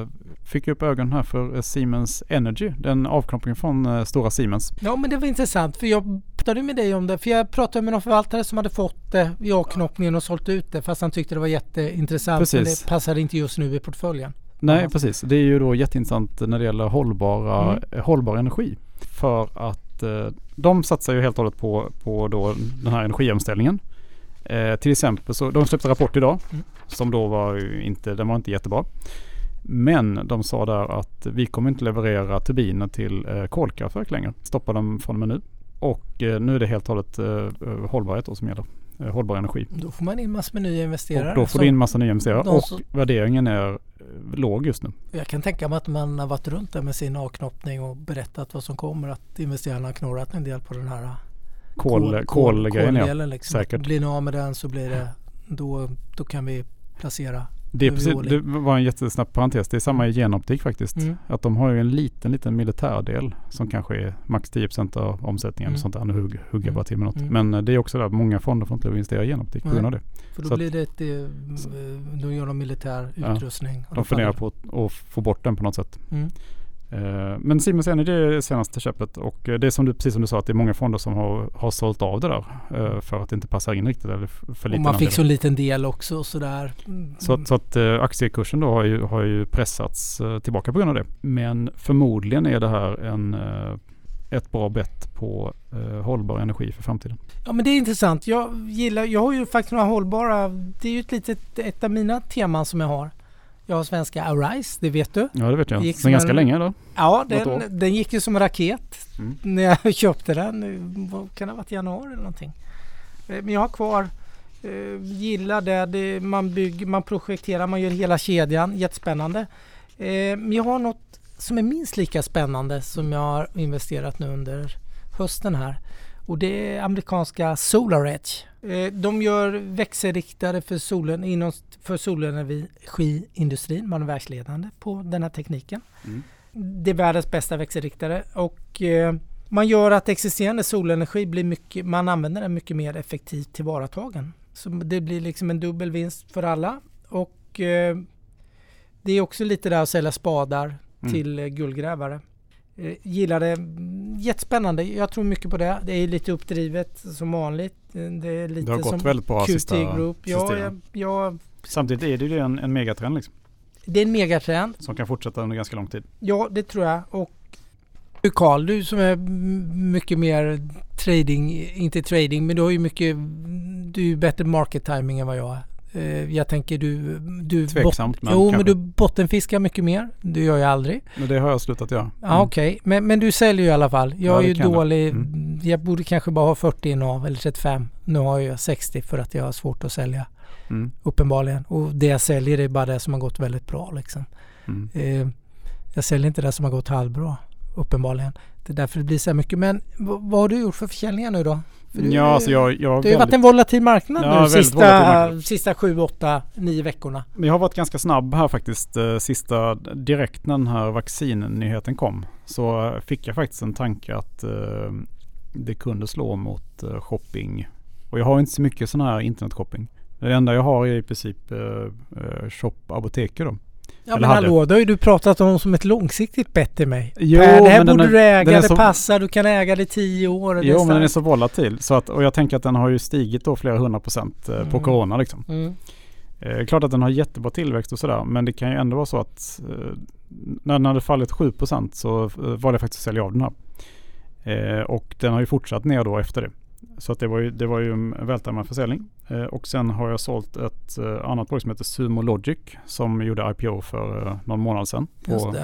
eh, fick upp ögonen här för eh, Siemens Energy. Den avknoppningen från eh, stora Siemens. Ja men det var intressant för jag pratade med dig om det. För jag pratade med någon förvaltare som hade fått det i avknoppningen och sålt ut det. Fast han tyckte det var jätteintressant. Men Precis. det passade inte just nu i portföljen. Nej, precis. Det är ju då jätteintressant när det gäller hållbara, Mm. hållbar energi. För att de satsar ju helt och hållet på, på då den här energiomställningen. Eh, till exempel så, de släppte rapport idag Mm. som då var inte, den var inte jättebra. Men de sa där att vi kommer inte leverera turbiner till eh, kolkraftverk längre. Stoppa dem från och med nu. Och eh, nu är det helt och hållet eh, eh, hållbarhet då som gäller. Eh, hållbar energi. Då får man in massor med nya investerare. Och då får du in massa nya investerare. Och som- värderingen är eh, låg just nu. Jag kan tänka mig att man har varit runt där med sin avknoppning och berättat vad som kommer. Att investerarna har knorrat en del på den här Kol, kolgrejen ja. koldelen liksom. säkert. Blir ni av med den så blir det då, då kan vi placera. Det, precis, det var en jättesnabb parentes. Det är samma i genoptik faktiskt. Mm. Att de har ju en liten, liten militärdel som kanske är max 10% av omsättningen. Mm. Och sånt där. Nu hugg, hugger jag Mm. bara till med något. Mm. Men eh, det är också där, många fonder får inte investera i genoptik på grund av det. För då Så blir det ett, eh, då gör de militär Ja. utrustning. Då De funderar på att, att få bort den på något sätt. Eh, Men Siemens Energy är det senaste köpet och eh, det är som du, precis som du sa att det är många fonder som har, har sålt av det där eh, för att det inte passar in riktigt eller för Och man fick så en liten del också sådär. Så, så att aktiekursen då har ju, har ju pressats tillbaka på grund av det. Men förmodligen är det här en, ett bra bett på eh, hållbar energi för framtiden. Ja men det är intressant. Jag gillar, jag har ju faktiskt några hållbara, det är ju ett litet, ett av mina teman som jag har. Jag har svenska Arise, det vet du. Ja det vet jag. Gick Sen ganska en- länge då. Ja, den, den gick ju som en raket Mm. när jag köpte den. Vad kan det ha varit januari eller någonting? Eh, Men jag har kvar, eh, gillar det, det man, bygger, man projekterar, man gör hela kedjan, jättespännande. Eh, Men jag har något som är minst lika spännande som jag har investerat nu under hösten här. Och det är amerikanska SolarEdge. Eh, De gör växelriktare för, solen, inom, för solenergiindustrin. Man är världsledande på den här tekniken. Mm. Det är världens bästa växelriktare och eh, man gör att existerande solenergi blir mycket, man använder den mycket mer effektivt tillvaratagen. Så det blir liksom en dubbel vinst för alla och eh, det är också lite där att sälja spadar Mm. till guldgrävare. Eh, gillar det. Jättespännande. Jag tror mycket på det. Det är lite uppdrivet som vanligt. Eh, Det är lite Det har gått som väldigt bra QT sista, Group. Ja, jag, jag, Samtidigt är det ju en, en megatrend liksom, det är en megatrend. som kan fortsätta under ganska lång tid. Ja, det tror jag. Och du Carl, du som är mycket mer trading, inte trading, men du har ju mycket, du är bättre market timing än vad jag är. Eh, jag tänker du... du Tveksamt, men Jo, men kanske. du bottenfiskar mycket mer. Du gör jag aldrig. Men det har jag slutat göra. Ja, Okej, men, men du säljer ju i alla fall. Jag Ja, är det ju dålig. Mm. Jag borde kanske bara ha 40 innehav eller 35. Nu har jag 60 för att jag har svårt att sälja Mm. uppenbarligen. Och det jag säljer är bara det som har gått väldigt bra liksom. Mm. Eh, jag säljer inte det som har gått halvbra uppenbarligen. Det är därför det blir så här mycket. Men vad har du gjort för försäljningar nu då? För du, Ja, alltså jag, jag, det har ju varit en volatil marknad Ja, nu sista, marknad. sista 7, 8, 9 veckorna. men jag har varit ganska snabb här faktiskt. eh, Sista, direkt när den här vaccinnyheten kom så fick jag faktiskt en tanke att eh, det kunde slå mot eh, shopping. Och jag har inte så mycket sån här internetshopping. Det enda jag har är i princip shop apoteket då. Ja Eller men hallå, det har ju du pratat om som ett långsiktigt bett till mig. Jo, Per, det här borde är- du äga, det så- passar, du kan äga det i 10 år. Jo men den är så volatil. Så att, och jag tänker att den har ju stigit då flera hundra procent eh, på Mm. corona liksom. Mm. Eh, klart att den har jättebra tillväxt och sådär. Men det kan ju ändå vara så att eh, när den hade fallit 7% så eh, var det faktiskt att sälja av den här. Eh, och den har ju fortsatt ner då efter det. Så att det var ju, det var ju en vältajmad försäljning. Eh, och sen har jag sålt ett eh, annat bolag som heter Sumo Logic som gjorde IPO för eh, någon månad sedan. På,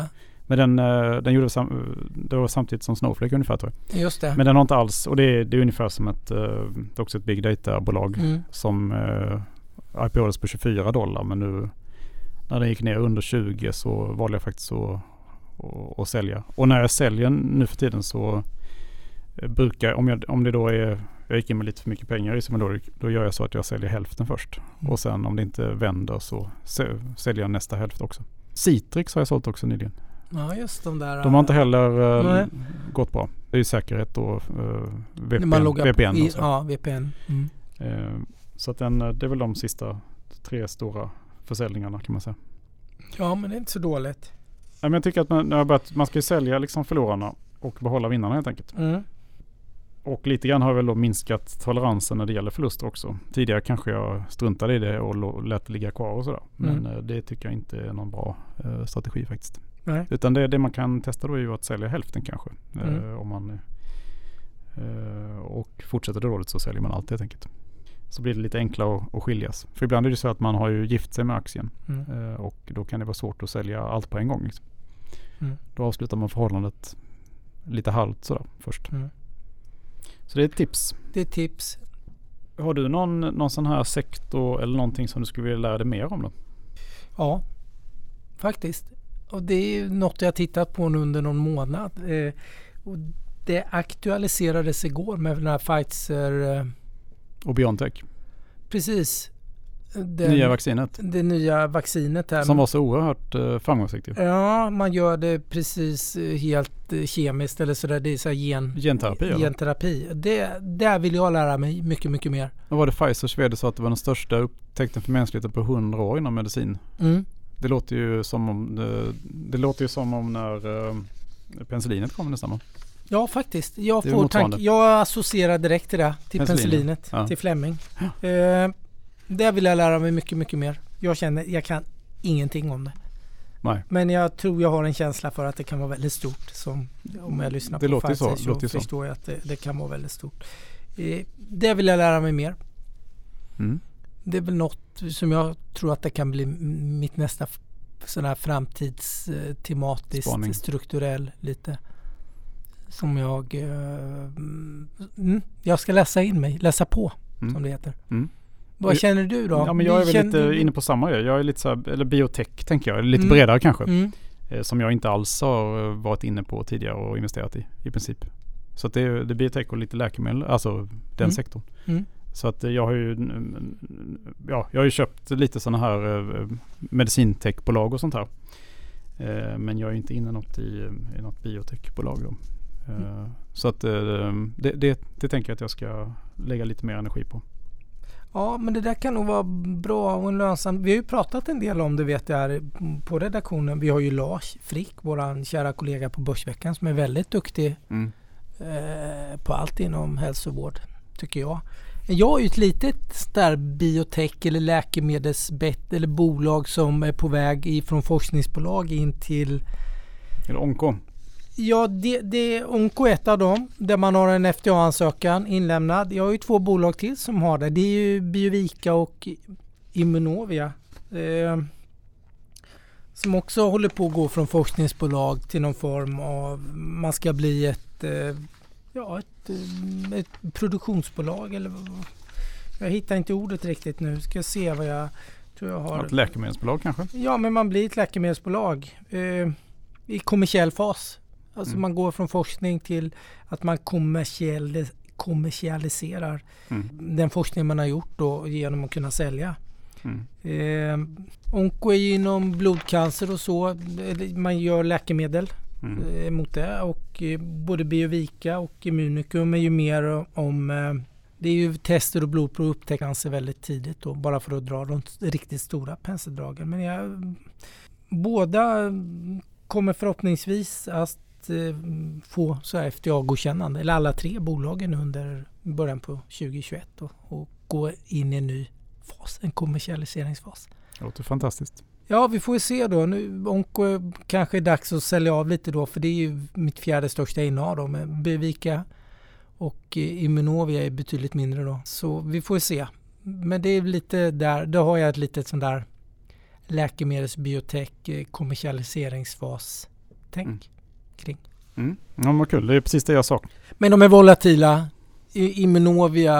men den, eh, den gjorde sam, det var samtidigt som Snowflake ungefär tror jag. Just det. Men den har inte alls, och det är, det är ungefär som ett, eh, det är också ett big data-bolag Mm. som eh, IPOs på 24 dollar men nu när den gick ner under 20 så valde jag faktiskt att, att, att sälja. Och när jag säljer nu för tiden så eh, brukar, om, jag, om det då är, jag gick in med lite för mycket pengar i Simuloric, då gör jag så att jag säljer hälften först. Mm. Och sen om det inte vänder så sä- säljer jag nästa hälft också. Citrix har jag sålt också nyligen. Ja just de där. De har inte heller eh, Nej. gått bra. Det är ju säkerhet och eh, VPN, man loggar VPN i. Ja, VPN. Mm. Eh, Så att den, eh, det är väl de sista tre stora försäljningarna kan man säga. Ja men det är inte så dåligt. Ja, men jag tycker att man, man ska ju sälja liksom förlorarna och behålla vinnarna helt enkelt. Mm. Och lite grann har jag väl då minskat toleransen när det gäller förluster också. Tidigare kanske jag struntade i det och lät det ligga kvar och sådär. Men Mm. det tycker jag inte är någon bra eh, strategi faktiskt. Nej. Utan det, det man kan testa då är ju att sälja hälften kanske. Eh, Mm. om man, eh, och fortsätter det dåligt så säljer man allt helt enkelt. Så blir det lite enklare att, att skiljas. För ibland är det så att man har ju gift sig med aktien. Mm. Och då kan det vara svårt att sälja allt på en gång. Liksom. Mm. Då avslutar man förhållandet lite halvt sådär först. Så det är ett tips. Det är ett tips. Har du någon, någon sån här sektor eller någonting som du skulle vilja lära dig mer om då? Ja, faktiskt. Och det är något jag tittat på nu under någon månad. Eh, och det aktualiserades igår med den här Pfizer. Eh, Och Biontech? precis. Den, nya vaccinet? det nya vaccinet här. Som var så oerhört eh, framgångsrikt. Ja, man gör det precis eh, helt eh, kemiskt eller sådär. Det är så här gen, Genterapi eller? genterapi. Det, där vill jag lära mig mycket, mycket mer. Vad var det Pfizers vd sa att det var den största upptäckten för mänskligheten på 100 år inom medicin? Mm. Det låter ju som om, det, det låter ju som om när eh, penicillinet kom va? Ja, faktiskt. Jag, Det får tank, jag associerar direkt till det. Till Penicillin, penicillinet. ja. Till Fleming. Eh, där vill jag lära mig mycket, mycket mer. Jag känner, jag kan ingenting om det. Nej. Men jag tror jag har en känsla för att det kan vara väldigt stort. Som, om jag lyssnar Det på låter så, så låter ju så. förstår jag att det, det kan vara väldigt stort. Eh, det vill jag lära mig mer. Mm. Det är väl något som jag tror att det kan bli mitt nästa sån här framtidstematiskt Spaning. strukturell lite. Som jag... eh, mm, jag ska läsa in mig, läsa på Mm. som det heter. Mm. Vad känner du då? Ja men jag är väl Känner lite inne på samma. Jag är lite så här, eller biotech tänker jag. Lite Mm. bredare kanske. Mm, Eh, som jag inte alls har eh, varit inne på tidigare och investerat i. I princip. Så att det, är, det är biotech och lite läkemedel. Alltså den Mm. sektorn. mm, Så att eh, jag har ju Ja jag har ju köpt lite sådana här medicintechbolag och sånt här. Men jag är inte inne något i, i något biotechbolag då. Eh, Så att det, det, det tänker jag att jag ska lägga lite mer energi på. Ja, men det där kan nog vara bra och en lönsam. Vi har ju pratat en del om det vet jag på redaktionen. Vi har ju Lars Frick, våran kära kollega på Börsveckan som är väldigt duktig Mm. eh, på allt inom hälsovård, tycker jag. Jag är ju ett litet där biotech eller läkemedelsbett eller bolag som är på väg ifrån forskningsbolag in till Eller Onko. Ja, det, det är av dem där man har en FDA-ansökan inlämnad. Jag har ju två bolag till som har det. Det är ju Biovika och Immunovia. Eh, som också håller på att gå från forskningsbolag till någon form av, man ska bli ett, eh, ja, ett, eh, ett produktionsbolag eller jag hittar inte ordet riktigt nu. Ska se vad jag tror jag har. Ett läkemedelsbolag kanske? Ja, men man blir ett läkemedelsbolag eh, i kommersiell fas. Alltså Mm. man går från forskning till att man kommersiell, kommersialiserar Mm. den forskning man har gjort då genom att kunna sälja. Mm. Eh, onko är ju inom blodcancer och så. Man gör läkemedel Mm. eh, mot det och eh, både Biovika och Immunicum är ju mer om eh, det är ju tester och blodprov upptäcker cancer väldigt tidigt då, bara för att dra de riktigt stora penseldragen. Men jag, båda kommer förhoppningsvis att få så här FDA-godkännande, eller alla tre bolagen under början på 2021 då, och gå in i en ny fas, en kommersialiseringsfas. Det låter fantastiskt. Ja, vi får ju se då. Nu, Onko kanske är dags att sälja av lite då, för det är ju mitt fjärde största innehav då med Bevika och eh, Immunovia är betydligt mindre då. Så vi får ju se. Men det är lite där, då har jag ett litet sånt där läkemedels, biotech, eh, kommersialiseringsfas tänk Mm. Kring. Mm. Ja, vad kul. Det är precis det jag sa. Men de är volatila. Immunovia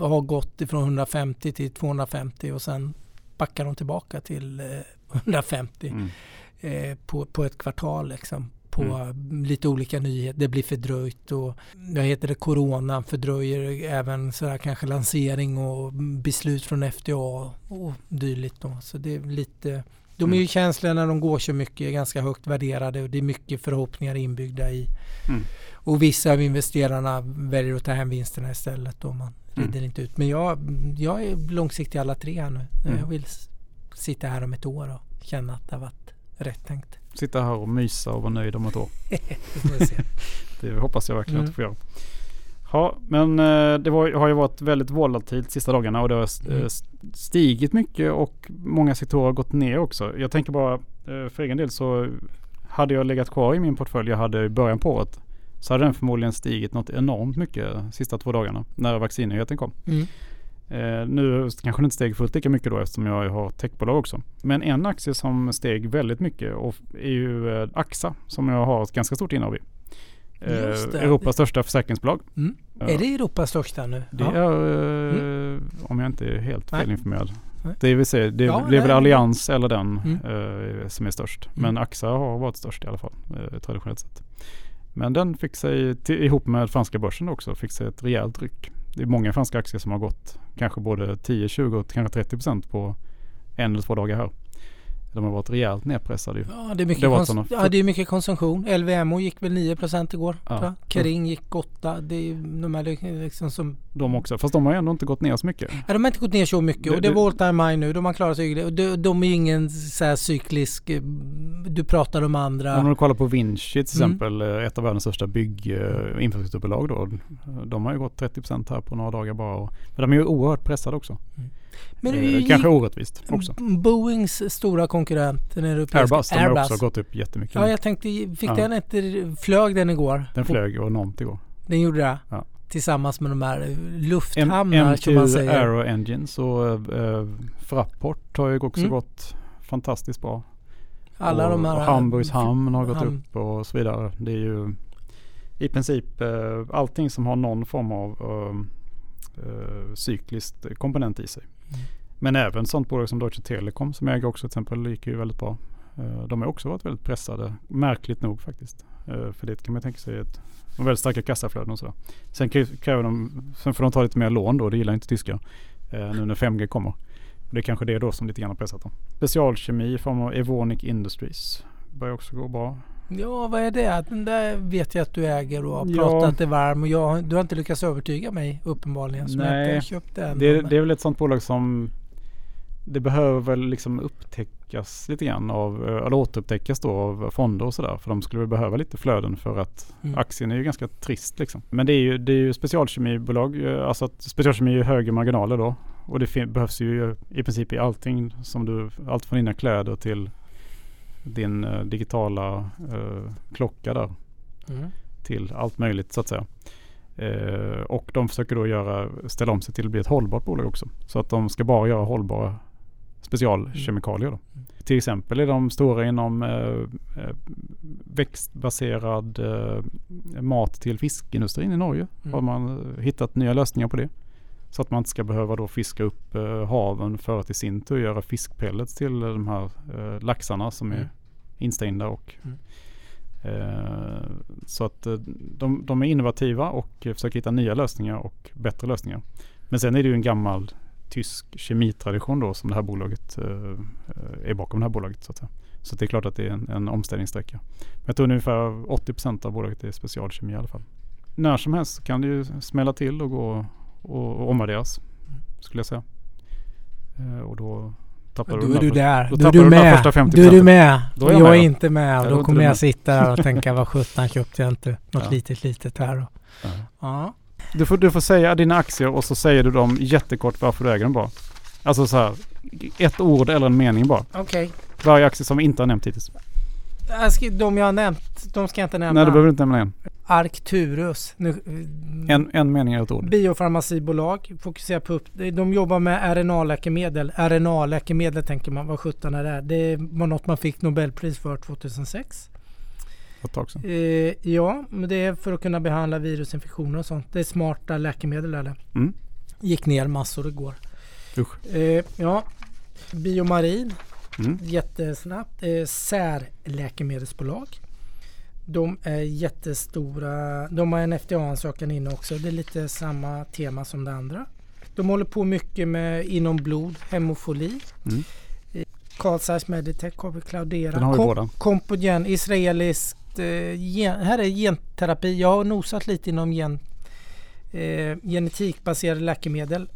har gått ifrån 150 till 250 och sen backar de tillbaka till eh, 150 Mm. eh, på, på ett kvartal liksom. På lite olika nyheter. Det blir fördröjt och vad heter det, Corona fördröjer även sådär kanske lansering och beslut från FDA och dylikt då. Så det är lite de är ju Mm. känsliga när de går så mycket, ganska högt värderade och det är mycket förhoppningar inbyggda i. Mm. Och vissa av investerarna väljer att ta hem vinsterna istället och man Mm. rider inte ut. Men jag, jag är långsiktig i alla tre här nu. Mm. Jag vill sitta här om ett år och känna att det har varit rätt tänkt. Sitta här och mysa och vara nöjd om ett år. Det får. Det hoppas jag verkligen Mm. att få göra. Ja, men eh, det var, har ju varit väldigt volatilt sista dagarna och det har eh, Mm. stigit mycket och många sektorer har gått ner också. Jag tänker bara eh, för egen del så hade jag legat kvar i min portfölj jag hade i början på året så hade den förmodligen stigit något enormt mycket sista två dagarna när vaccinnyheten kom. Mm. Eh, nu kanske den inte steg fullt lika mycket då eftersom jag har techbolag också. Men en aktie som steg väldigt mycket och är ju eh, AXA som jag har ett ganska stort innehav i. Eh. Europas största försäkringsbolag. Mm. Ja. Är det Europas största nu? Det Ja. är, eh, om jag inte är helt Nej. felinformerad. Nej. Det vill säga, det, Ja, är väl. Allians eller den Mm. eh, som är störst. Mm. Men AXA har varit störst i alla fall eh, traditionellt sett. Men den fick sig, till, ihop med franska börsen också, fick sig ett rejält ryck. Det är många franska aktier som har gått kanske både 10, 20 och kanske 30 procent på en eller två dagar här. De har varit rejält nedpressade ju. Ja, det är mycket, Det kons- ja, det är mycket konsumtion. LVMO gick väl 9% igår. Ja. Kering gick 8. Det är de här liksom som... De också. Fast de har ändå inte gått ner så mycket. Ja, de har inte gått ner så mycket Det- och det det- var all time high nu. De har klarat sig hyggligt. De, de är ju ingen så här cyklisk... eh, Du pratar om andra... Om du kollar på Vinci till Mm. exempel, eh, ett av världens största bygg eh, då. De har ju gått 30% här på några dagar bara. Och, men de är ju oerhört pressade också. Men eh, kanske orättvist också. Boeings stora konkurrent, den europeiska Airbus, de har också gått upp jättemycket. Ja, jag tänkte, fick Ja. den inte... Flög den igår? Den flög ju enormt igår. Den gjorde det? Ja. Tillsammans med de här eh, lufthamnar som man M2 säger. Aero Engines och äh, Fraport har ju också Mm. gått fantastiskt bra. Alla och, de här... och Hamburgs hamn har gått Ham- upp och så vidare. Det är ju i princip äh, allting som har någon form av äh, cykliskt komponent i sig. Men även sånt bolag som Deutsche Telekom som äger också till exempel gick ju väldigt bra. Eh, de har också varit väldigt pressade, märkligt nog faktiskt. Eh, för det kan man tänka sig ett de har väldigt starka kassaflöden och sådär. Sen kräver de, sen får de ta lite mer lån då, det gillar inte tyskar. Eh, nu när 5G kommer. Och det är kanske det då som lite grann har pressat dem. Specialkemi i form av Evonik Industries börjar också gå bra. Ja, vad är det? Den där vet jag att du äger och har pratat dig varm och jag, du har inte lyckats övertyga mig uppenbarligen. Så jag har Nej. inte köpt den. Det, det är väl ett sånt bolag som det behöver väl liksom upptäckas lite grann av, eh, eller återupptäckas då av fonder och sådär. För de skulle väl behöva lite flöden för att Mm. aktien är ju ganska trist liksom. Men det är ju, det är ju specialkemibolag, eh, alltså att specialkemi är ju högre marginaler då. Och det behövs ju i princip i allting som du, allt från dina kläder till din eh, digitala eh, klocka där Mm. till allt möjligt så att säga. Eh, och de försöker då göra, ställa om sig till att bli ett hållbart bolag också. Så att de ska bara göra hållbara specialkemikalier. Då. Mm. Till exempel är de stora inom växtbaserad mat till fiskindustrin i Norge. Mm. Har man hittat nya lösningar på det. Så att man inte ska behöva då fiska upp eh, haven för att i sin tur göra fiskpellets till de här eh, laxarna som är Mm. instängda. Och, Mm. eh, så att eh, de, de är innovativa och försöker hitta nya lösningar och bättre lösningar. Men sen är det ju en gammal tysk kemitradition då som det här bolaget eh, är bakom det här bolaget. Så, att så det är klart att det är en, en omställningssträcka. Men jag tror ungefär 80% av bolaget är specialkemi i alla fall. När som helst kan det ju smälla till och gå och, och omvärderas skulle jag säga. Eh, och då tappar Då de är du där. då Då är du med. första 50 Då är du med. Då och är jag är inte med. Ja, Och då då kommer du jag sitta där och tänka vad sjutton köpte jag inte något Ja. litet litet här. Och, Ja. ja. Du får, du får säga dina aktier och så säger du dem jättekort varför du äger dem bara. Alltså så här, ett ord eller en mening bara. Okej. Varje aktie som vi inte har nämnt hittills. Ska- De jag har nämnt, de ska jag inte nämna. Nej, du behöver inte nämna en. Arcturus. Nu, En, en mening eller ett ord. Biofarmacibolag. Fokuserar på upp. De jobbar med RNA-läkemedel. RNA-läkemedel tänker man, vad sjutton är det? Det var något man fick Nobelpris för 2006. Ett tag sedan. Eh, ja, men det är för att kunna behandla virusinfektioner och sånt. Det är smarta läkemedel eller? Mm. Gick ner massor igår. Usch. Eh, ja, Biomarin. Mm. Jättesnabbt. Eh, särläkemedelsbolag. De är jättestora. De har en FDA-ansökan inne också. Det är lite samma tema som det andra. De håller på mycket med inom blod, hemofili. Mm. Carl Zeiss Meditech har vi Cloudera. Den har vi Kom- båda. Compogen, israeliskt. Eh, gen, här är genterapi. Jag har nosat lite inom gen, eh, genetikbaserade läkemedel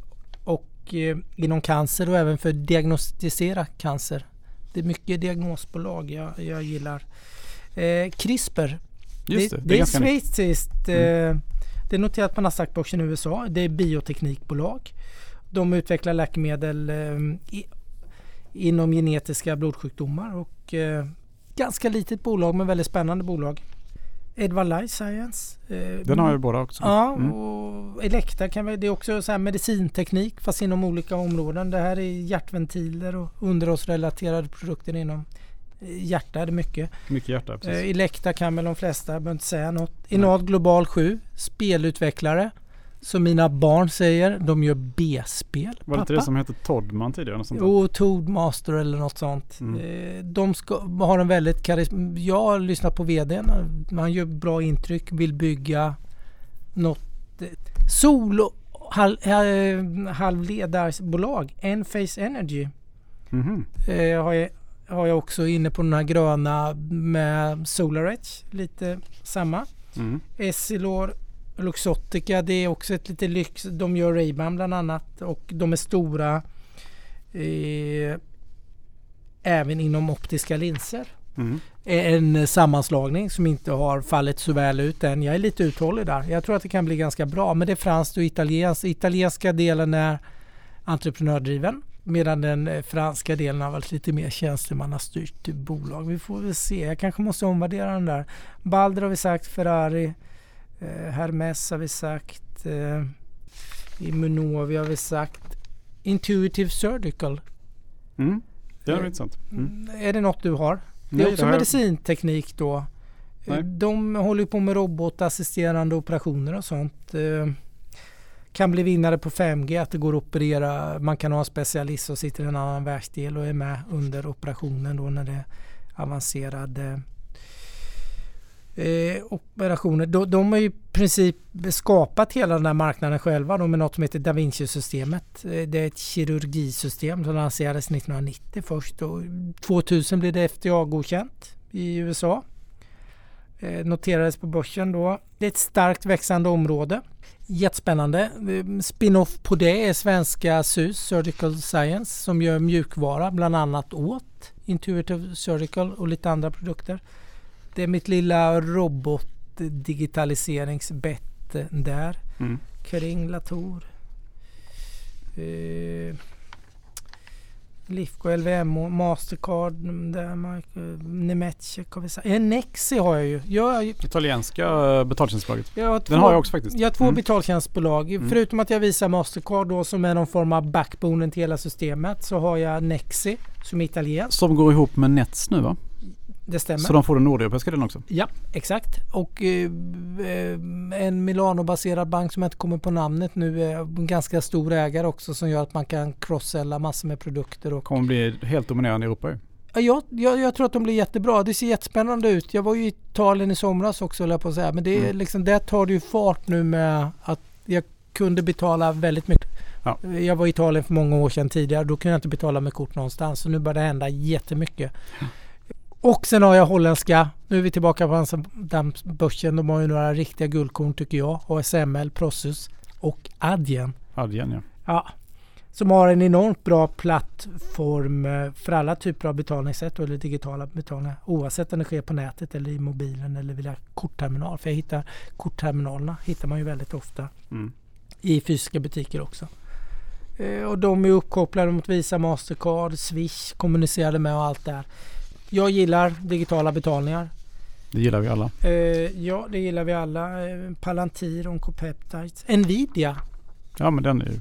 och eh, inom cancer och även för att diagnostisera cancer. Det är mycket diagnosbolag jag, jag gillar. Eh, CRISPR. Just det, det, det är schweiziskt. Eh, det är noterat på Nasdaq-börsen i USA. Det är bioteknikbolag. De utvecklar läkemedel eh, i, inom genetiska blodsjukdomar och eh, ganska litet bolag men väldigt spännande bolag. Edvard Life Science. Eh, Den har vi båda också. Ja, Mm. och Elekta kan vi, det är också så medicinteknik fast inom olika områden. Det här är hjärtventiler och underhållsrelaterade produkter inom eh, hjärta är det mycket. Mycket hjärta. Precis. Eh, Elekta kan väl de flesta, jag behöver inte säga något. Inad Global 7, spelutvecklare. Som mina barn säger, de gör B-spel. Var det inte det som hette Toddman tidigare? Något sånt där? Jo, Toadmaster eller något sånt. Mm. Eh, De ska, har en väldigt karism... Jag har lyssnat på VDn. Han gör bra intryck, vill bygga något eh, solo hal, eh, halvledarbolag. Enphase Energy. Mhm. Eh, har, jag, har jag också inne på den här gröna med SolarEdge. Lite samma. Mm. Essilor Luxottica det är också ett lite lyx. De gör Ray-Ban bland annat och de är stora eh, även inom optiska linser. Mm. En sammanslagning som inte har fallit så väl ut än. Jag är lite uthållig där. Jag tror att det kan bli ganska bra. Men det är franskt och italienskt. Italienska delen är entreprenördriven. Medan den eh, franska delen har varit lite mer tjänstemannastyrt bolag. Vi får väl se. Jag kanske måste omvärdera den där. Balder har vi sagt. Ferrari. Eh, Hermes har vi sagt. Eh, Immunovi har vi sagt. Intuitive Surgical. Mm. Det är Eh, intressant. Mm. Mm, Är det något du har? Det Nej, är också jag- medicinteknik då. Nej. De håller på med robotassisterande operationer och sånt. Eh, Kan bli vinnare på 5G, att det går att operera. Man kan ha en specialist som sitter i en annan världsdel och är med under operationen då när det är avancerade eh, operationer. De, de har ju i princip skapat hela den här marknaden själva då med något som heter Da Vinci-systemet. Eh, det är ett kirurgisystem som lanserades 1990 först och 2000 blev det FDA-godkänt i USA. Eh, noterades på börsen då. Det är ett starkt växande område. Jättespännande. Eh, spin-off på det är svenska SUS, Surgical Science, som gör mjukvara bland annat åt Intuitive Surgical och lite andra produkter. Det är mitt lilla robotdigitaliseringsbett där. Mm. Kring Latour. Eh, Lifco, LVMH, Mastercard, Nemetschek har vi sagt. Nexi har jag ju. Jag, Italienska eh, betaltjänstbolaget. jag har två, Den har jag också faktiskt. Jag har två Mm. betaltjänstbolag. Mm. Förutom att jag visar Mastercard då som är någon form av backbonen till hela systemet så har jag Nexi som är italiensk. Som går ihop med Nets nu va? Det stämmer. Så de får den nordeuropeiska delen också. Ja, exakt. Och eh, eh, en Milano-baserad bank som jag inte kommer på namnet nu är en ganska stor ägare också som gör att man kan cross-sella massor med produkter. Och, Kommer bli helt dominerande i Europa ju. ja, jag, jag, tror att de blir jättebra. Det ser jättespännande ut. Jag var ju i Italien i somras också höll jag på att säga. Men det är Mm. liksom, där tar det ju fart nu med att jag kunde betala väldigt mycket. Ja. Jag var i Italien för många år sedan tidigare. Då kunde jag inte betala med kort någonstans. Så nu börjar det hända jättemycket. Och sen har jag holländska. Nu är vi tillbaka på Amsterdambörsen. De har ju några riktiga guldkorn tycker jag. ASML, Prosus och Adyen. Adyen ja. Ja. Som har en enormt bra plattform eh, för alla typer av betalningssätt eller digitala betalningar. Oavsett om det sker på nätet eller i mobilen eller via kortterminal. För jag hittar kortterminalerna hittar man ju väldigt ofta Mm. i fysiska butiker också. Eh, och de är uppkopplade mot Visa, Mastercard, Swish, kommunicerade med och allt det här. Jag gillar digitala betalningar. Det gillar vi alla. Eh, ja, det gillar vi alla. Eh, Palantir, Oncopeptides, Nvidia. Ja men den är ju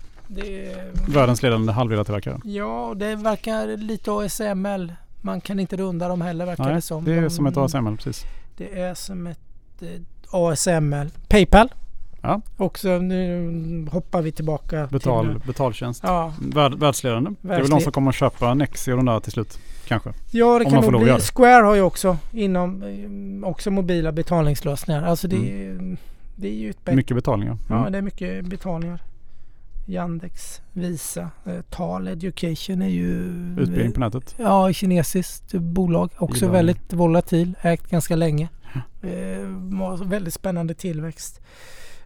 är, världens ledande halvledartillverkare. ja, och det verkar lite ASML. Man kan inte runda dem heller verkar Nej, det som. det är De- som ett ASML precis. Det är som ett eh, ASML. Paypal. Ja. Också nu hoppar vi tillbaka Betal, till... betaltjänst. Ja, Värld, världsledande. Det är väl Världsle- de som kommer att köpa Nexi och de där till slut. Kanske. Ja, det kan nog bli. Square har ju också inom eh, också mobila betalningslösningar. Alltså det, är, det är ju ett. Mm. Mycket betalningar. Ja, Mm. det är mycket betalningar. Yandex, Visa, eh, Tal Education är ju Utbildning på nätet. Ja, kinesiskt bolag. Också Gillar väldigt volatil. Ägt ganska länge. Eh, har väldigt spännande tillväxt.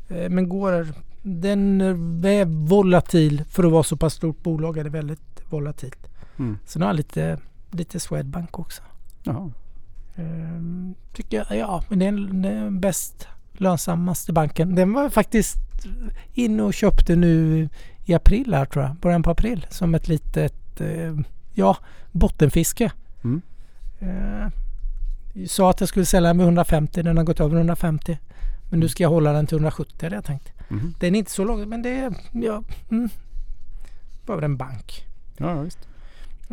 Eh, men går den är volatil för att vara så pass stort bolag är det väldigt volatilt. Mm. Sen har jag lite, lite Swedbank också. Jaha. Ehm, tycker jag, ja, men det är den- bäst lönsammaste banken. Den var faktiskt inne och köpte nu i april här tror jag. Början på april. Som ett litet, eh, ja, bottenfiske. Mm. Eh, jag sa att jag skulle sälja den med 150. Den har gått över 150. Men nu ska jag hålla den till 170 hade jag tänkt. Mhm. Den är inte så lång men det är, ja, mm, bara en bank. Ja, visst.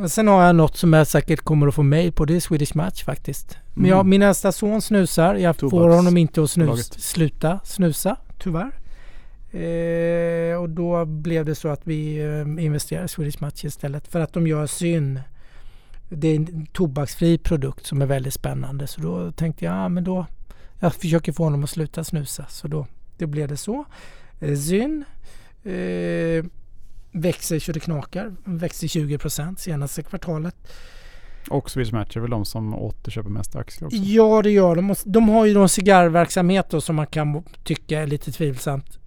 Sen har jag något som jag säkert kommer att få mail på. Det är Swedish Match faktiskt. Men jag, Mm. min äldsta son snusar. Jag får Tobaks- honom inte att snus, sluta snusa, tyvärr. Eh, och då blev det så att vi eh, investerade i Swedish Match istället. För att de gör syn. Det är en tobaksfri produkt som är väldigt spännande. Så då tänkte jag, ja men då. Jag försöker få honom att sluta snusa. Så då, då blev det så. Eh, Zyn. Eh, växer så det knakar. Växer 20% senaste kvartalet. Och Swedish Match är väl de som återköper mest aktier också. Ja det gör de. De har ju någon cigarrverksamhet då som man kan tycka är lite tvivlsamt.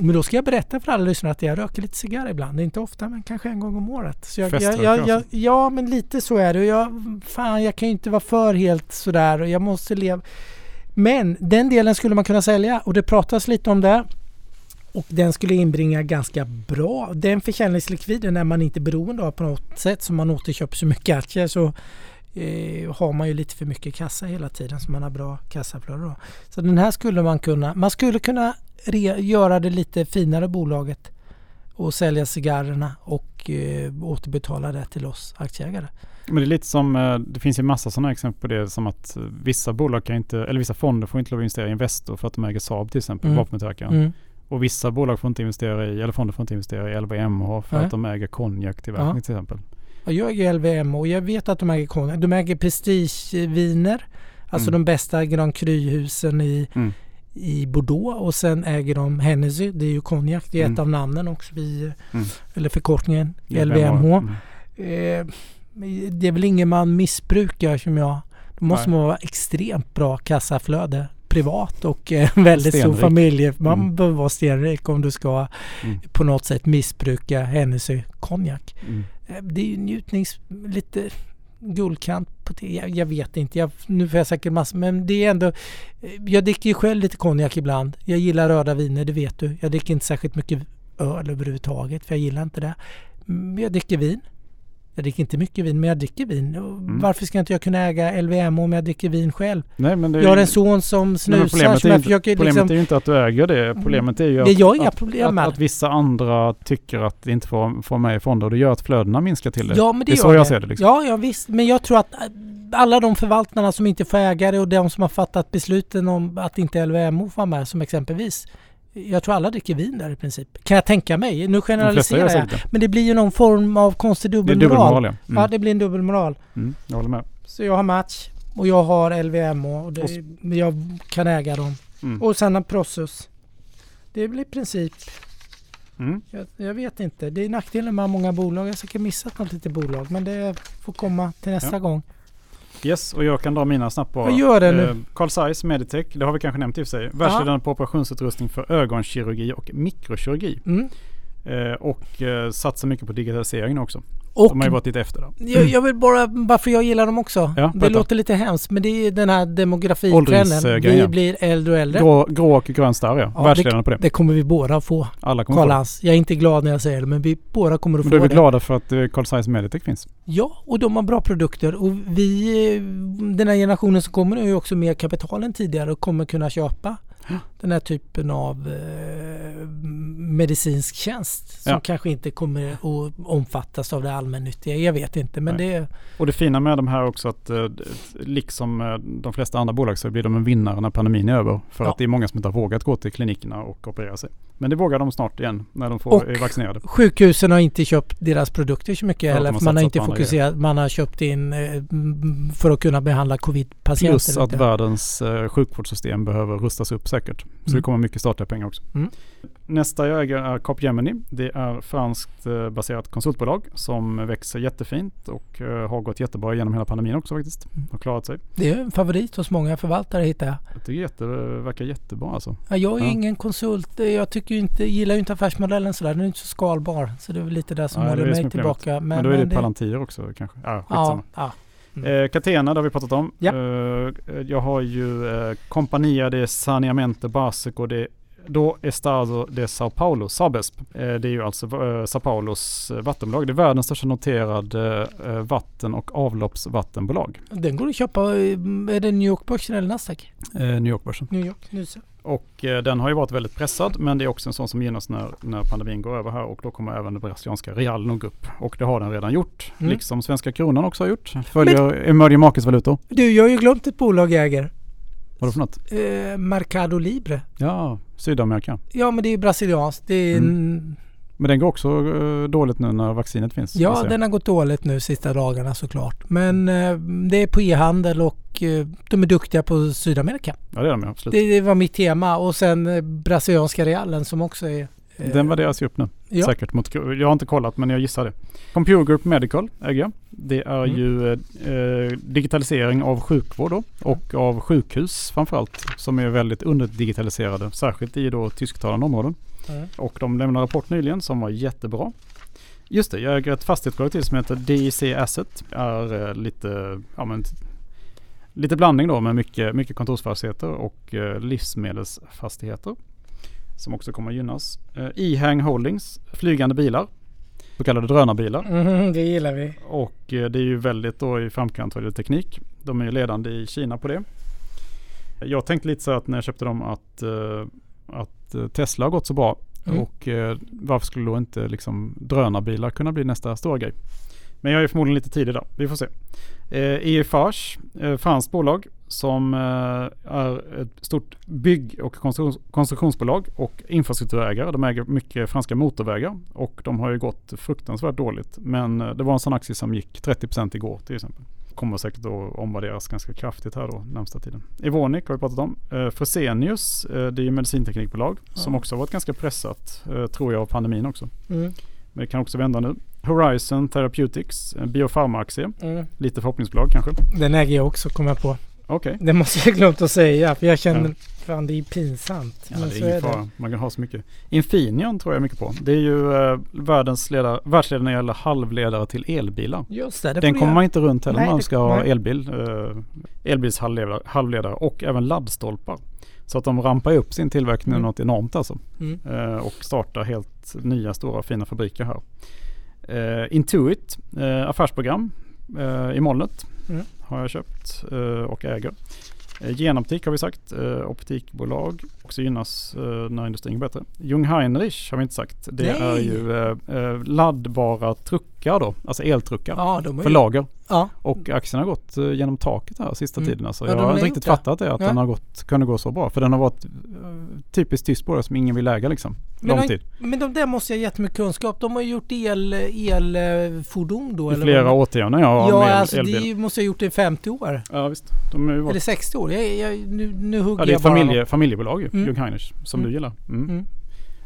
Men då ska jag berätta för alla lyssnare att jag röker lite cigarr ibland. Det är inte ofta men kanske en gång om året. Så jag, jag, jag, jag, ja men lite så är det. Jag, fan jag kan ju inte vara för helt sådär. Och jag måste leva. Men den delen skulle man kunna sälja och det pratas lite om det. Och den skulle inbringa ganska bra. Den försäljningslikviden är man inte beroende av på något sätt. Som man återköper så mycket aktier så eh, har man ju lite för mycket kassa hela tiden så man har bra kassaflöde. Då. Så den här skulle man kunna, man skulle kunna re, göra det lite finare bolaget och sälja cigarrerna och eh, återbetala det till oss aktieägare. Men det är lite som, eh, det finns ju massa sådana exempel på det som att vissa bolag kan inte, eller vissa fonder får inte lov att investera i Investor för att de äger Saab till exempel, Mm. vapentillverkaren. Mm. Och vissa bolag får inte investera i, eller fonder får inte investera i LVMH för Nej. att de äger konjaktillverkning Ja. till exempel. Ja, jag äger LVM och jag vet att de äger konjak. De äger prestigeviner. Alltså Mm. de bästa Grand Cru-husen i, Mm. i Bordeaux och sen äger de Hennessy. Det är ju konjak. Det är ett Mm. av namnen också. Vi, Mm. Eller förkortningen LVMH. Mm. Eh, det är väl ingen man missbrukar som jag. Då måste Nej. man vara extremt bra kassaflöde privat och eh, väldigt stor Stenrik. familj. Man Mm. behöver vara stenrik om du ska Mm. på något sätt missbruka Hennessy konjak. Mm. Eh, Det är ju njutnings... lite guldkant på det. Jag, jag vet inte. Jag, nu får jag säkert massor. Men det är ändå... eh, Jag dricker ju själv lite konjak ibland. Jag gillar röda viner, det vet du. Jag dricker inte särskilt mycket öl överhuvudtaget. För jag gillar inte det. Men jag dricker vin. Jag dricker inte mycket vin, men jag dricker vin. Mm. Varför ska inte jag kunna äga LVM om jag dricker vin själv? Nej, men det är Jag har en son som snusar problemet som är jag inte, försöker problemet liksom... är ju inte att du äger det. Problemet är ju Det att, jag att, att, att vissa andra tycker att det inte får, får med i fonder och det gör att flödena minskar till det. Ja, men det, det är så jag det. ser det, liksom. Ja, ja, visst. Men jag tror att äh, alla de förvaltarna som inte får ägare och de som har fattat besluten om att inte LVMO får vara med som exempelvis. Jag tror alla dricker vin där i princip. Kan jag tänka mig. Nu generaliserar jag. det. Men det blir ju någon form av konstig Det är dubbelmoral. dubbelmoral ja. Ja, Mm. det blir en dubbelmoral. Mm, jag håller med. Så jag har match och jag har LVMO och Och det, s- jag kan äga dem. Mm. Och sen en Prosus. Det väl i princip, Mm. jag, jag vet inte. Det är nackdelen med många bolag. Jag har säkert missat något litet bolag. Men det får komma till nästa Ja. gång. Yes, och jag kan dra mina snabbt bara. Vad gör det nu? Eh, Carl Zeiss Meditech, det har vi kanske nämnt i och för sig. Världsledande på operationsutrustning för ögonkirurgi och mikrokirurgi. Mm. Eh, och eh, satsar mycket på digitalisering också. Och De har ju varit lite efter där. jag, jag vill bara, varför jag gillar dem också. Ja, det låter lite hemskt men det är den här demografitrenden. Vi ja. blir äldre och äldre. Grå, grå och grön starr ja. Ja, Världsledande på det. Det kommer vi båda få. Alla kommer Karl det. Hans. Jag är inte glad när jag säger det men vi båda kommer att Men få då är vi det. glada för att eh, Carl Zeiss Meditech finns. Ja, och de har bra produkter och vi, eh, den här generationen som kommer nu är ju också mer kapital än tidigare och kommer kunna köpa. Den här typen av eh, medicinsk tjänst som Ja. kanske inte kommer att omfattas av det allmännyttiga. Jag vet inte men Nej. det Och det fina med de här också att eh, liksom eh, de flesta andra bolag så blir de en vinnare när pandemin är över. För Ja. att det är många som inte har vågat gå till klinikerna och operera sig. Men det vågar de snart igen när de får, Och- är vaccinerade. Sjukhusen har inte köpt deras produkter så mycket Ja, heller. Man har inte fokuserat. Man har köpt in eh, för att kunna behandla covid-patienter. Plus att världens eh, sjukvårdssystem behöver rustas upp säkert. Så Mm. det kommer mycket statliga pengar också. Mm. Nästa jag äger är Capgemini. Det är franskt eh, baserat konsultbolag som växer jättefint och har gått jättebra genom hela pandemin också faktiskt. Mm. Har klarat sig. Det är en favorit hos många förvaltare hittar jag. Jätte, verkar jättebra alltså. Ja, jag är Ja. ingen konsult. Jag tycker ju inte, gillar ju inte affärsmodellen sådär. Den är inte så skalbar. Så det är väl lite där som det håller det mig tillbaka. Men, då är det Palantir också kanske. Ja, skitsamma. Ja, ja. Eh, Catena, det har vi pratat om. Ja. Eh, jag har ju eh, Compania de Saneamento Basico de Do Estado de Sao Paulo, Sabesp. Det är ju alltså Sao Paulos vattenbolag. Det är världens största noterade vatten och avloppsvattenbolag. Den går att köpa. Är det New York-börsen eller Nasdaq? New York-börsen. New York. Nu så. Och eh, den har ju varit väldigt pressad men det är också en sån som gynnas när, när pandemin går över här och då kommer även den brasilianska realen att gå upp. Och det har den redan gjort. Mm. Liksom svenska kronan också har gjort. Följer emerging markets-valutor. Du, jag har ju glömt ett bolag jag äger. Vadå för något? Eh, Mercado Libre. Ja, Sydamerika. Ja, men det är ju brasilianskt. Det är Mm. En, Men den går också eh, dåligt nu när vaccinet finns. Ja, den har gått dåligt nu sista dagarna såklart. Men eh, det är på e-handel och eh, de är duktiga på Sydamerika. ja, det är de ju, absolut. Det, det var mitt tema. Och sen eh, brasilianska realen som också är... Den värderas ju upp nu. Ja. Säkert mot, jag har inte kollat men jag gissar det. Computer Group Medical äger jag. Det är Mm. ju digitalisering av sjukvård då, och av sjukhus framförallt. Som är väldigt underdigitaliserade. Särskilt i då tysktalande områden. Mm. Och de lämnade rapport nyligen som var jättebra. Just det, jag äger ett fastighetsbolag till som heter DIC Asset. är eh, lite, ja, men, lite blandning då med mycket, mycket kontorsfastigheter och eh, livsmedelsfastigheter. Som också kommer att gynnas. Eh, E-Hang Holdings, flygande bilar. Så kallade drönarbilar. Mhm, det gillar vi. Och det är ju väldigt då i framkant vad gäller teknik. De är ju ledande i Kina på det. Jag tänkte lite så att när jag köpte dem att, eh, att eh, Tesla har gått så bra. Mm. Och eh, varför skulle då inte liksom drönarbilar kunna bli nästa stora grej? Men jag är förmodligen lite tidig där. Vi får se. Eh, EFAGE, eh, franskt bolag som eh, är ett stort bygg och konstruktions- konstruktionsbolag och infrastrukturägare. De äger mycket franska motorvägar och de har ju gått fruktansvärt dåligt. Men det var en sån aktie som gick 30% igår till exempel. Kommer säkert att omvärderas ganska kraftigt här då närmsta tiden. Evonik har vi pratat om. Eh, Fresenius, eh, det är ju medicinteknikbolag som Ja. också har varit ganska pressat eh, tror jag av pandemin också. Mm. Men det kan också vända nu. Horizon Therapeutics, en biofarma-aktie. Mm. Lite förhoppningsbolag kanske. Den äger jag också, kommer jag på. Okej. Det måste jag glömt att säga, för jag känner... Fan, det är pinsamt. Ja, men det är ingen fara. Man kan ha så mycket. Infineon tror jag mycket på. Det är ju eh, världens ledare, världsledare när det gäller halvledare till elbilar. Just det, det Den kommer man inte runt heller när man ska ha elbil. Eh, elbilshalvledare halvledare och även laddstolpar. Så att de rampar upp sin tillverkning Mm. något enormt alltså. Mm. Eh, och startar helt nya stora fina fabriker här. Eh, Intuit, eh, affärsprogram eh, i molnet Mm. har jag köpt eh, och äger. Eh, Genoptik har vi sagt, eh, optikbolag. Också gynnas när industrin går bättre. Jung Heinrich har vi inte sagt. Det Nej. är ju laddbara truckar då, alltså eltruckar Ja, för lager. Ja, Och aktien har gått eh, genom taket här sista Mm. tiden. Alltså, Ja, jag de har inte riktigt det. fattat det, att Ja. den har gått, kunde gå så bra. För den har varit eh, typiskt tyst bolag som ingen vill äga liksom. Men Lång de- tid. men de där måste jag ha jättemycket kunskap. De har gjort el, elfordon då I eller flera vad? årtionden ja. Ja, med alltså elbil. de måste ha gjort det i 50 år. Ja visst. De varit Eller 60 år. Jag, jag, nu, nu hugger Ja, det är ett familje, familjebolag ju, Mm. Jung Heinrich, som Mm. du gillar. Mm. Mm.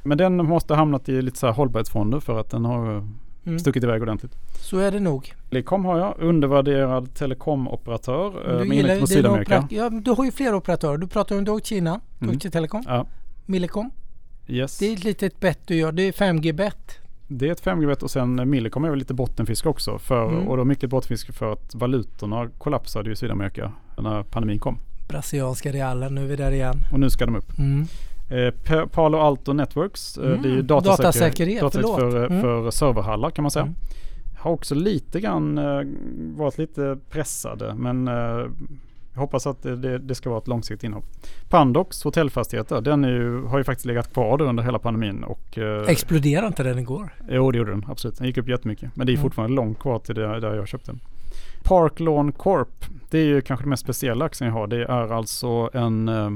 Men den måste ha hamnat i lite så här hållbarhetsfonder för att den har Mm. stuckit iväg ordentligt. Så är det nog. Telecom har jag, undervärderad telekomoperatör eh, med inriktning nog Sydamerika. ja, du har ju flera operatörer. Du pratar om Deutsche Kina, Mm. Deutsche Telekom, Ja, Millicom. yes. Det är ett litet bett du gör. Det är 5G-bett. Det är ett 5G-bett och sen Millicom är väl lite bottenfiske också. För, Mm. Och då mycket bottenfiske för att valutorna kollapsade i Sydamerika när pandemin kom. Brasilianska realen, nu är vi där igen. Och nu ska de upp. Mm. Eh, Pa- Palo Alto Networks, eh, Mm. det är ju datasäker- Datasäkerhet, datasäkerhet förlåt. för, Mm. för serverhallar kan man säga. Mm. Har också lite grann eh, varit lite pressade men eh, jag hoppas att det, det, ska vara ett långsiktigt inhopp. Pandox hotellfastigheter, den ju, har ju faktiskt legat kvar under hela pandemin. Och, eh, Exploderade inte den igår? Jo det gjorde den absolut. Den gick upp jättemycket. Men det är Mm. fortfarande långt kvar till det, där jag köpte den. Park Lawn Corp. Det är ju kanske den mest speciella aktien jag har. Det är alltså en eh,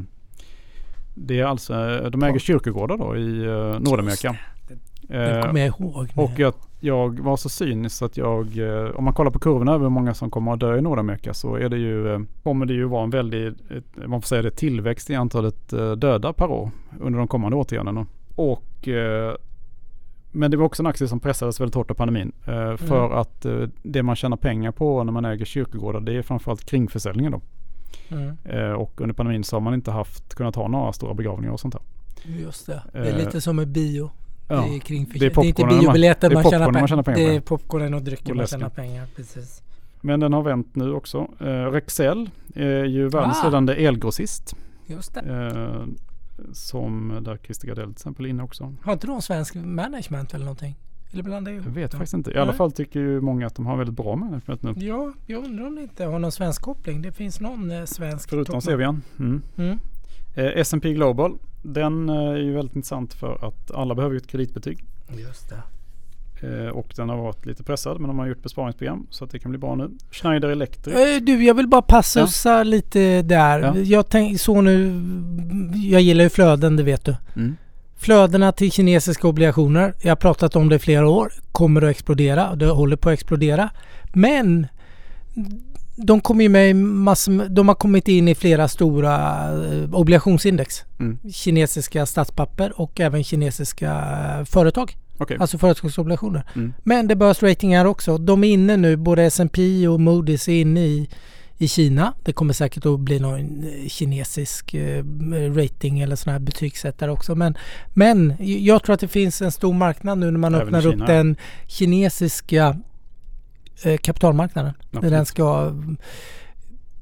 det är alltså, de äger kyrkogårdar då i eh, Nordamerika. Den Eh, kommer jag ihåg. och jag, jag var så cynisk att jag, eh, om man kollar på kurvorna över hur många som kommer att dö i Nordamerika så är det ju, eh, kommer det ju vara en väldig, man får säga det, tillväxt i antalet döda per år under de kommande årtiondena. Och, men det var också en aktie som pressades väldigt hårt av pandemin. För Mm. att det man tjänar pengar på när man äger kyrkogårdar det är framförallt kringförsäljningen då. Mm. Eh, Och under pandemin så har man inte haft, kunnat ha några stora begravningar och sånt där. Just det. Det är Eh, lite som med bio. Ja. Det är, kring det är det är inte man- biobiljetter man, popcornen tjänar man tjänar pengar Det är popcornen och drycken Och man tjänar pengar. Precis. Men den har vänt nu också. Eh, Rexel är ju världens Ah. ledande elgrossist. Just det. Eh, som där Christer Gardell till exempel är inne också. Har inte de svensk management eller någonting? Eller blandar jag Jag ihop vet dem? faktiskt inte. I alla Nej. fall tycker ju många att de har väldigt bra management nu. Ja, jag undrar om det inte har någon svensk koppling. Det finns någon eh, svensk Förutom. Sevian. Mm. Mm. Eh, S&P Global. Den eh, är ju väldigt intressant för att alla behöver ju ett kreditbetyg. Just det. Eh, och den har varit lite pressad men de har gjort besparingsprogram så att det kan bli bra nu. Schneider Electric. Eh, Du, jag vill bara passusa lite där. Ja. Jag tänk, så nu, jag gillar ju flöden, det vet du. Mm. Flödena till kinesiska obligationer, jag har pratat om det i flera år, kommer att explodera. Det håller på att explodera. Men de kommer ju med massor, de har kommit in i flera stora eh, obligationsindex. Mm. Kinesiska statspapper och även kinesiska företag. Okej. Alltså företagsobligationer. Mm. Men det behövs ratingar också. De är inne nu, både S&P och Moody's är inne i, i Kina. Det kommer säkert att bli någon eh, kinesisk eh, rating eller sån här betygssättare också. Men, men jag tror att det finns en stor marknad nu när man Även öppnar upp den kinesiska eh, kapitalmarknaden. När Absolut. den ska...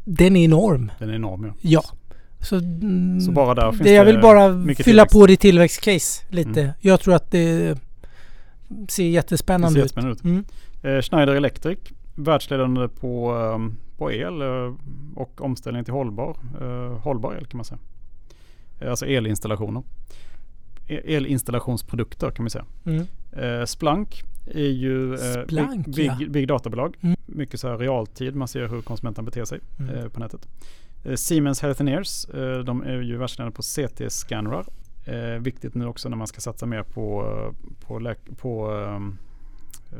Den är enorm. Den är enorm ja. Ja. Så, mm, Så bara där finns det jag vill bara fylla tillväxt. på ditt tillväxtcase lite. Mm. Jag tror att det ser Det ser jättespännande ut. jättespännande ut. Mm. Eh, Schneider Electric, världsledande på, ehm, på el eh, och omställning till hållbar, eh, hållbar el kan man säga. Eh, Alltså elinstallationer. E- Elinstallationsprodukter kan man säga. Mm. Splunk är ju Splunk, big, big, big databolag. Mm. Mycket så här realtid, man ser hur konsumenten beter sig Mm. på nätet. Siemens Healthineers, de är ju världsledande på CT-scannrar. Viktigt nu också när man ska satsa mer på, på, på ehm,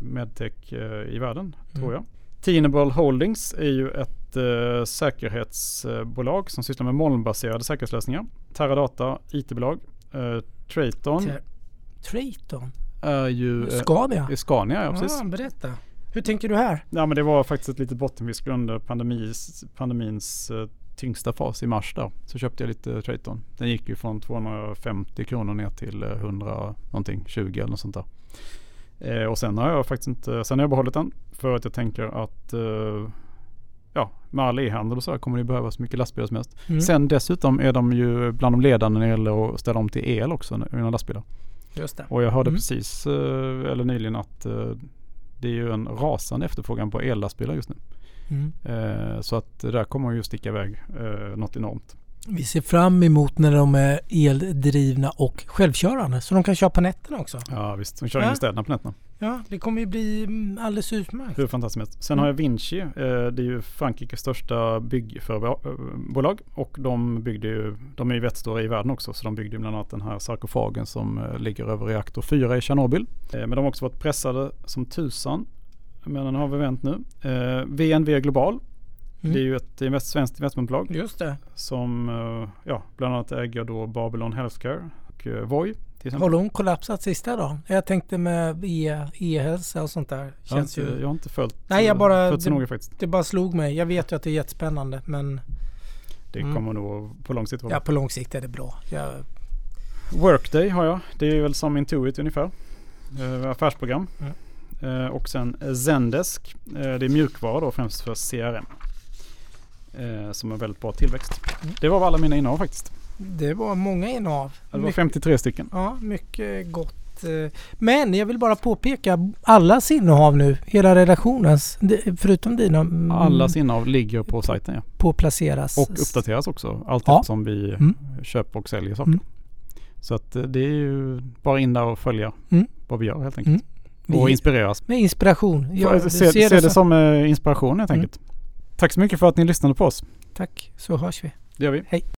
medtech eh, i världen, tror Mm. jag. Tenable Holdings är ju ett eh, säkerhetsbolag som sysslar med molnbaserade säkerhetslösningar. Teradata, IT-bolag. Eh, Traton Tra- Trayton? är ju eh, Scania? är Scania, ja precis. Ah, berätta. Hur tänker du här? Ja men det var faktiskt ett litet bottenfisk under pandemis, pandemins eh, tyngsta fas i mars där. Så köpte jag lite Traton. Den gick ju från 250 kronor ner till eh, 100 någonting, 20 eller något sånt där. Eh, och sen har jag faktiskt inte, sen har jag behållit den för att jag tänker att eh, ja, med all e-handel och så här kommer det behövas mycket lastbilar som helst. Mm. Sen dessutom är de ju bland de ledande när det gäller att ställa om till el också, mina lastbilar. Just det. Och jag hörde Mm. precis, eh, eller nyligen att eh, det är ju en rasande efterfrågan på ellastbilar just nu. Mm. Eh, så att det där kommer ju sticka iväg något enormt. Vi ser fram emot när de är eldrivna och självkörande så de kan köra på nätterna också. Ja visst, de kör Ja. in i städerna på nätterna. Ja, det kommer ju bli mm, alldeles utmärkt. Hur fantastiskt. Sen Mm. har jag Vinci. Eh, det är ju Frankrikes största byggbolag. Och de byggde ju, de är ju jättestora i världen också. Så de byggde ju bland annat den här sarkofagen som eh, ligger över reaktor 4 i Tjernobyl. Eh, men de har också varit pressade som tusan. Men den har vi vänt nu. Eh, VNV Global. Mm. Det är ju ett invest, svenskt investmentbolag Just det. som eh, ja, bland annat äger då Babylon Healthcare och eh, Voi. Har de kollapsat sista dagen? Jag tänkte med e- e-hälsa och sånt där. Jag har, Känns inte, ju... jag har inte följt, Nej, jag bara- följt så det- noga faktiskt. Det bara slog mig. Jag vet ju att det är jättespännande men Det Mm. kommer nog på lång sikt vara ja, på lång sikt är det bra. Jag, Workday har jag. Det är väl som Intuit ungefär. Eh, affärsprogram. Eh, och sen Zendesk. Eh, det är mjukvara då främst för CRM. Eh, som är väldigt bra tillväxt. Mm. Det var alla mina innehav faktiskt. det var många innehav. Det var Mycket- 53 stycken. Ja, mycket gott. eh. Men jag vill bara påpeka allas innehav nu, hela redaktionens, det- förutom dina, mm, Allas innehav ligger på sajten ja. på placeras. Och uppdateras också allt Ja. eftersom vi Mm. köper och säljer saker. Mm. Så att eh, det är ju bara in där och följa Mm. vad vi gör helt enkelt. Vi- Och inspireras. Med inspiration. Ja, Jag, se, ser se det det som, som eh, inspiration helt Mm. enkelt. Tack så mycket för att ni lyssnade på oss. Tack, så hörs vi. Det gör vi. Hej.